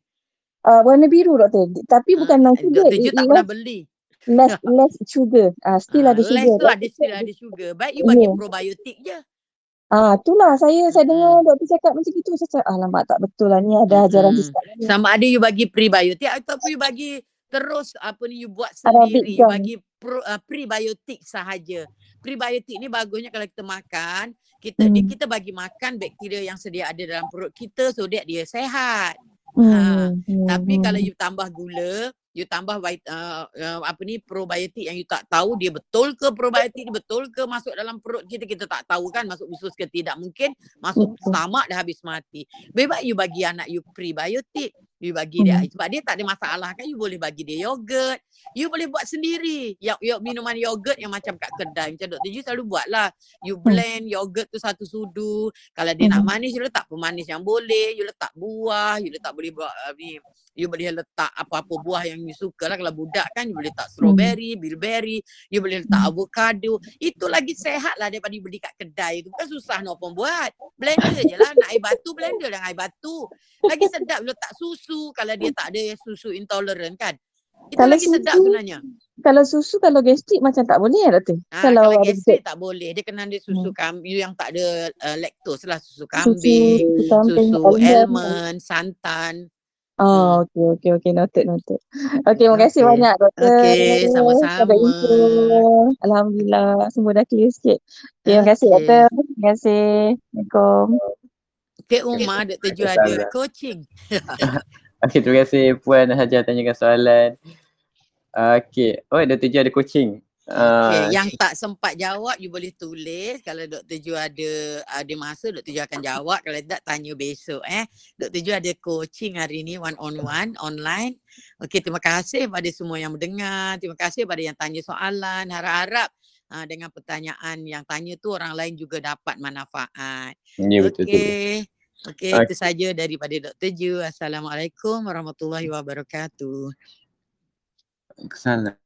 Uh, warna biru doktor. Tapi Uh, bukan no sugar. Ju tak pernah beli. Less less sugar. Uh, still Ah, ada less sugar. tu ada still ada sugar. Baik you bagi Ya. probiotik je. Ah, itulah saya saya dengar doktor cakap macam gitu saya cakap alamak tak betul lah ni ada ajaran sesat ni. Sama ada you bagi prebiotik ataupun you bagi terus apa ni you buat Arabic sendiri. You bagi pro, uh, prebiotik sahaja. Prebiotik ni bagusnya kalau kita makan, kita Hmm. kita bagi makan bakteria yang sedia ada dalam perut kita so that dia sehat. Ha. Hmm. hmm, Tapi kalau hmm. you tambah gula, you tambah uh, uh, apa ni probiotik yang you tak tahu dia betul ke probiotik ni betul ke masuk dalam perut kita kita tak tahu kan masuk usus ke tidak mungkin masuk Betul. stomach dah habis mati. Bebas you bagi anak you prebiotik, you bagi dia Hmm. sebab dia tak ada masalah kan you boleh bagi dia yogurt, you boleh buat sendiri. Yang yo, minuman yogurt yang macam kat kedai macam Dr. Ju selalu buat lah. You blend yogurt tu satu sudu. Kalau dia nak Hmm. manis you letak pemanis yang boleh, you letak buah, you letak boleh buat uh, ni you boleh letak apa-apa buah yang you suka lah. Kalau budak kan you boleh letak Hmm. strawberry, bilberry, you boleh letak Hmm. avocado. Itu lagi sehat lah daripada you beli kat kedai tu. Bukan susah nak pun buat. Blender je lah. Nak air batu, blender dengan air batu. Lagi sedap you letak susu kalau dia tak ada susu intolerant kan. Itu Kalau lagi sedap susu sebenarnya. kalau susu kalau gastrik macam tak boleh ya doktor? Ah, Kalau kalau gastrik tak boleh. Dia kena ada hmm. susu kambing yang tak ada uh, lactose lah. Susu susu kambing, susu kambing susu almond. almond, santan. Oh, Hmm. okey okey okey noted noted. Okey, terima kasih Okey. banyak doktor Okey, sama-sama. Alhamdulillah semua dah clear sikit. Okey, terima kasih Okey. doktor. Terima kasih. Assalamualaikum. Cik Umar, Dr. Ju ada coaching. Okey, terima kasih Puan Hajar tanyakan soalan. Okey. Oh, Dr. Ju ada coaching. Okey, Uh, yang tak sempat jawab you boleh tulis. Kalau Dr. Ju ada ada masa Dr. Ju akan jawab. Kalau tak tanya besok eh. Dr. Ju ada coaching hari ni one on one online. Okey, terima kasih pada semua yang mendengar. Terima kasih pada yang tanya soalan. Harap-harap uh, dengan pertanyaan yang tanya tu orang lain juga dapat manfaat. ya betul tu. Okey. Okey, itu saja daripada Dr. Ju. Assalamualaikum warahmatullahi wabarakatuh. Waalaikumsalam.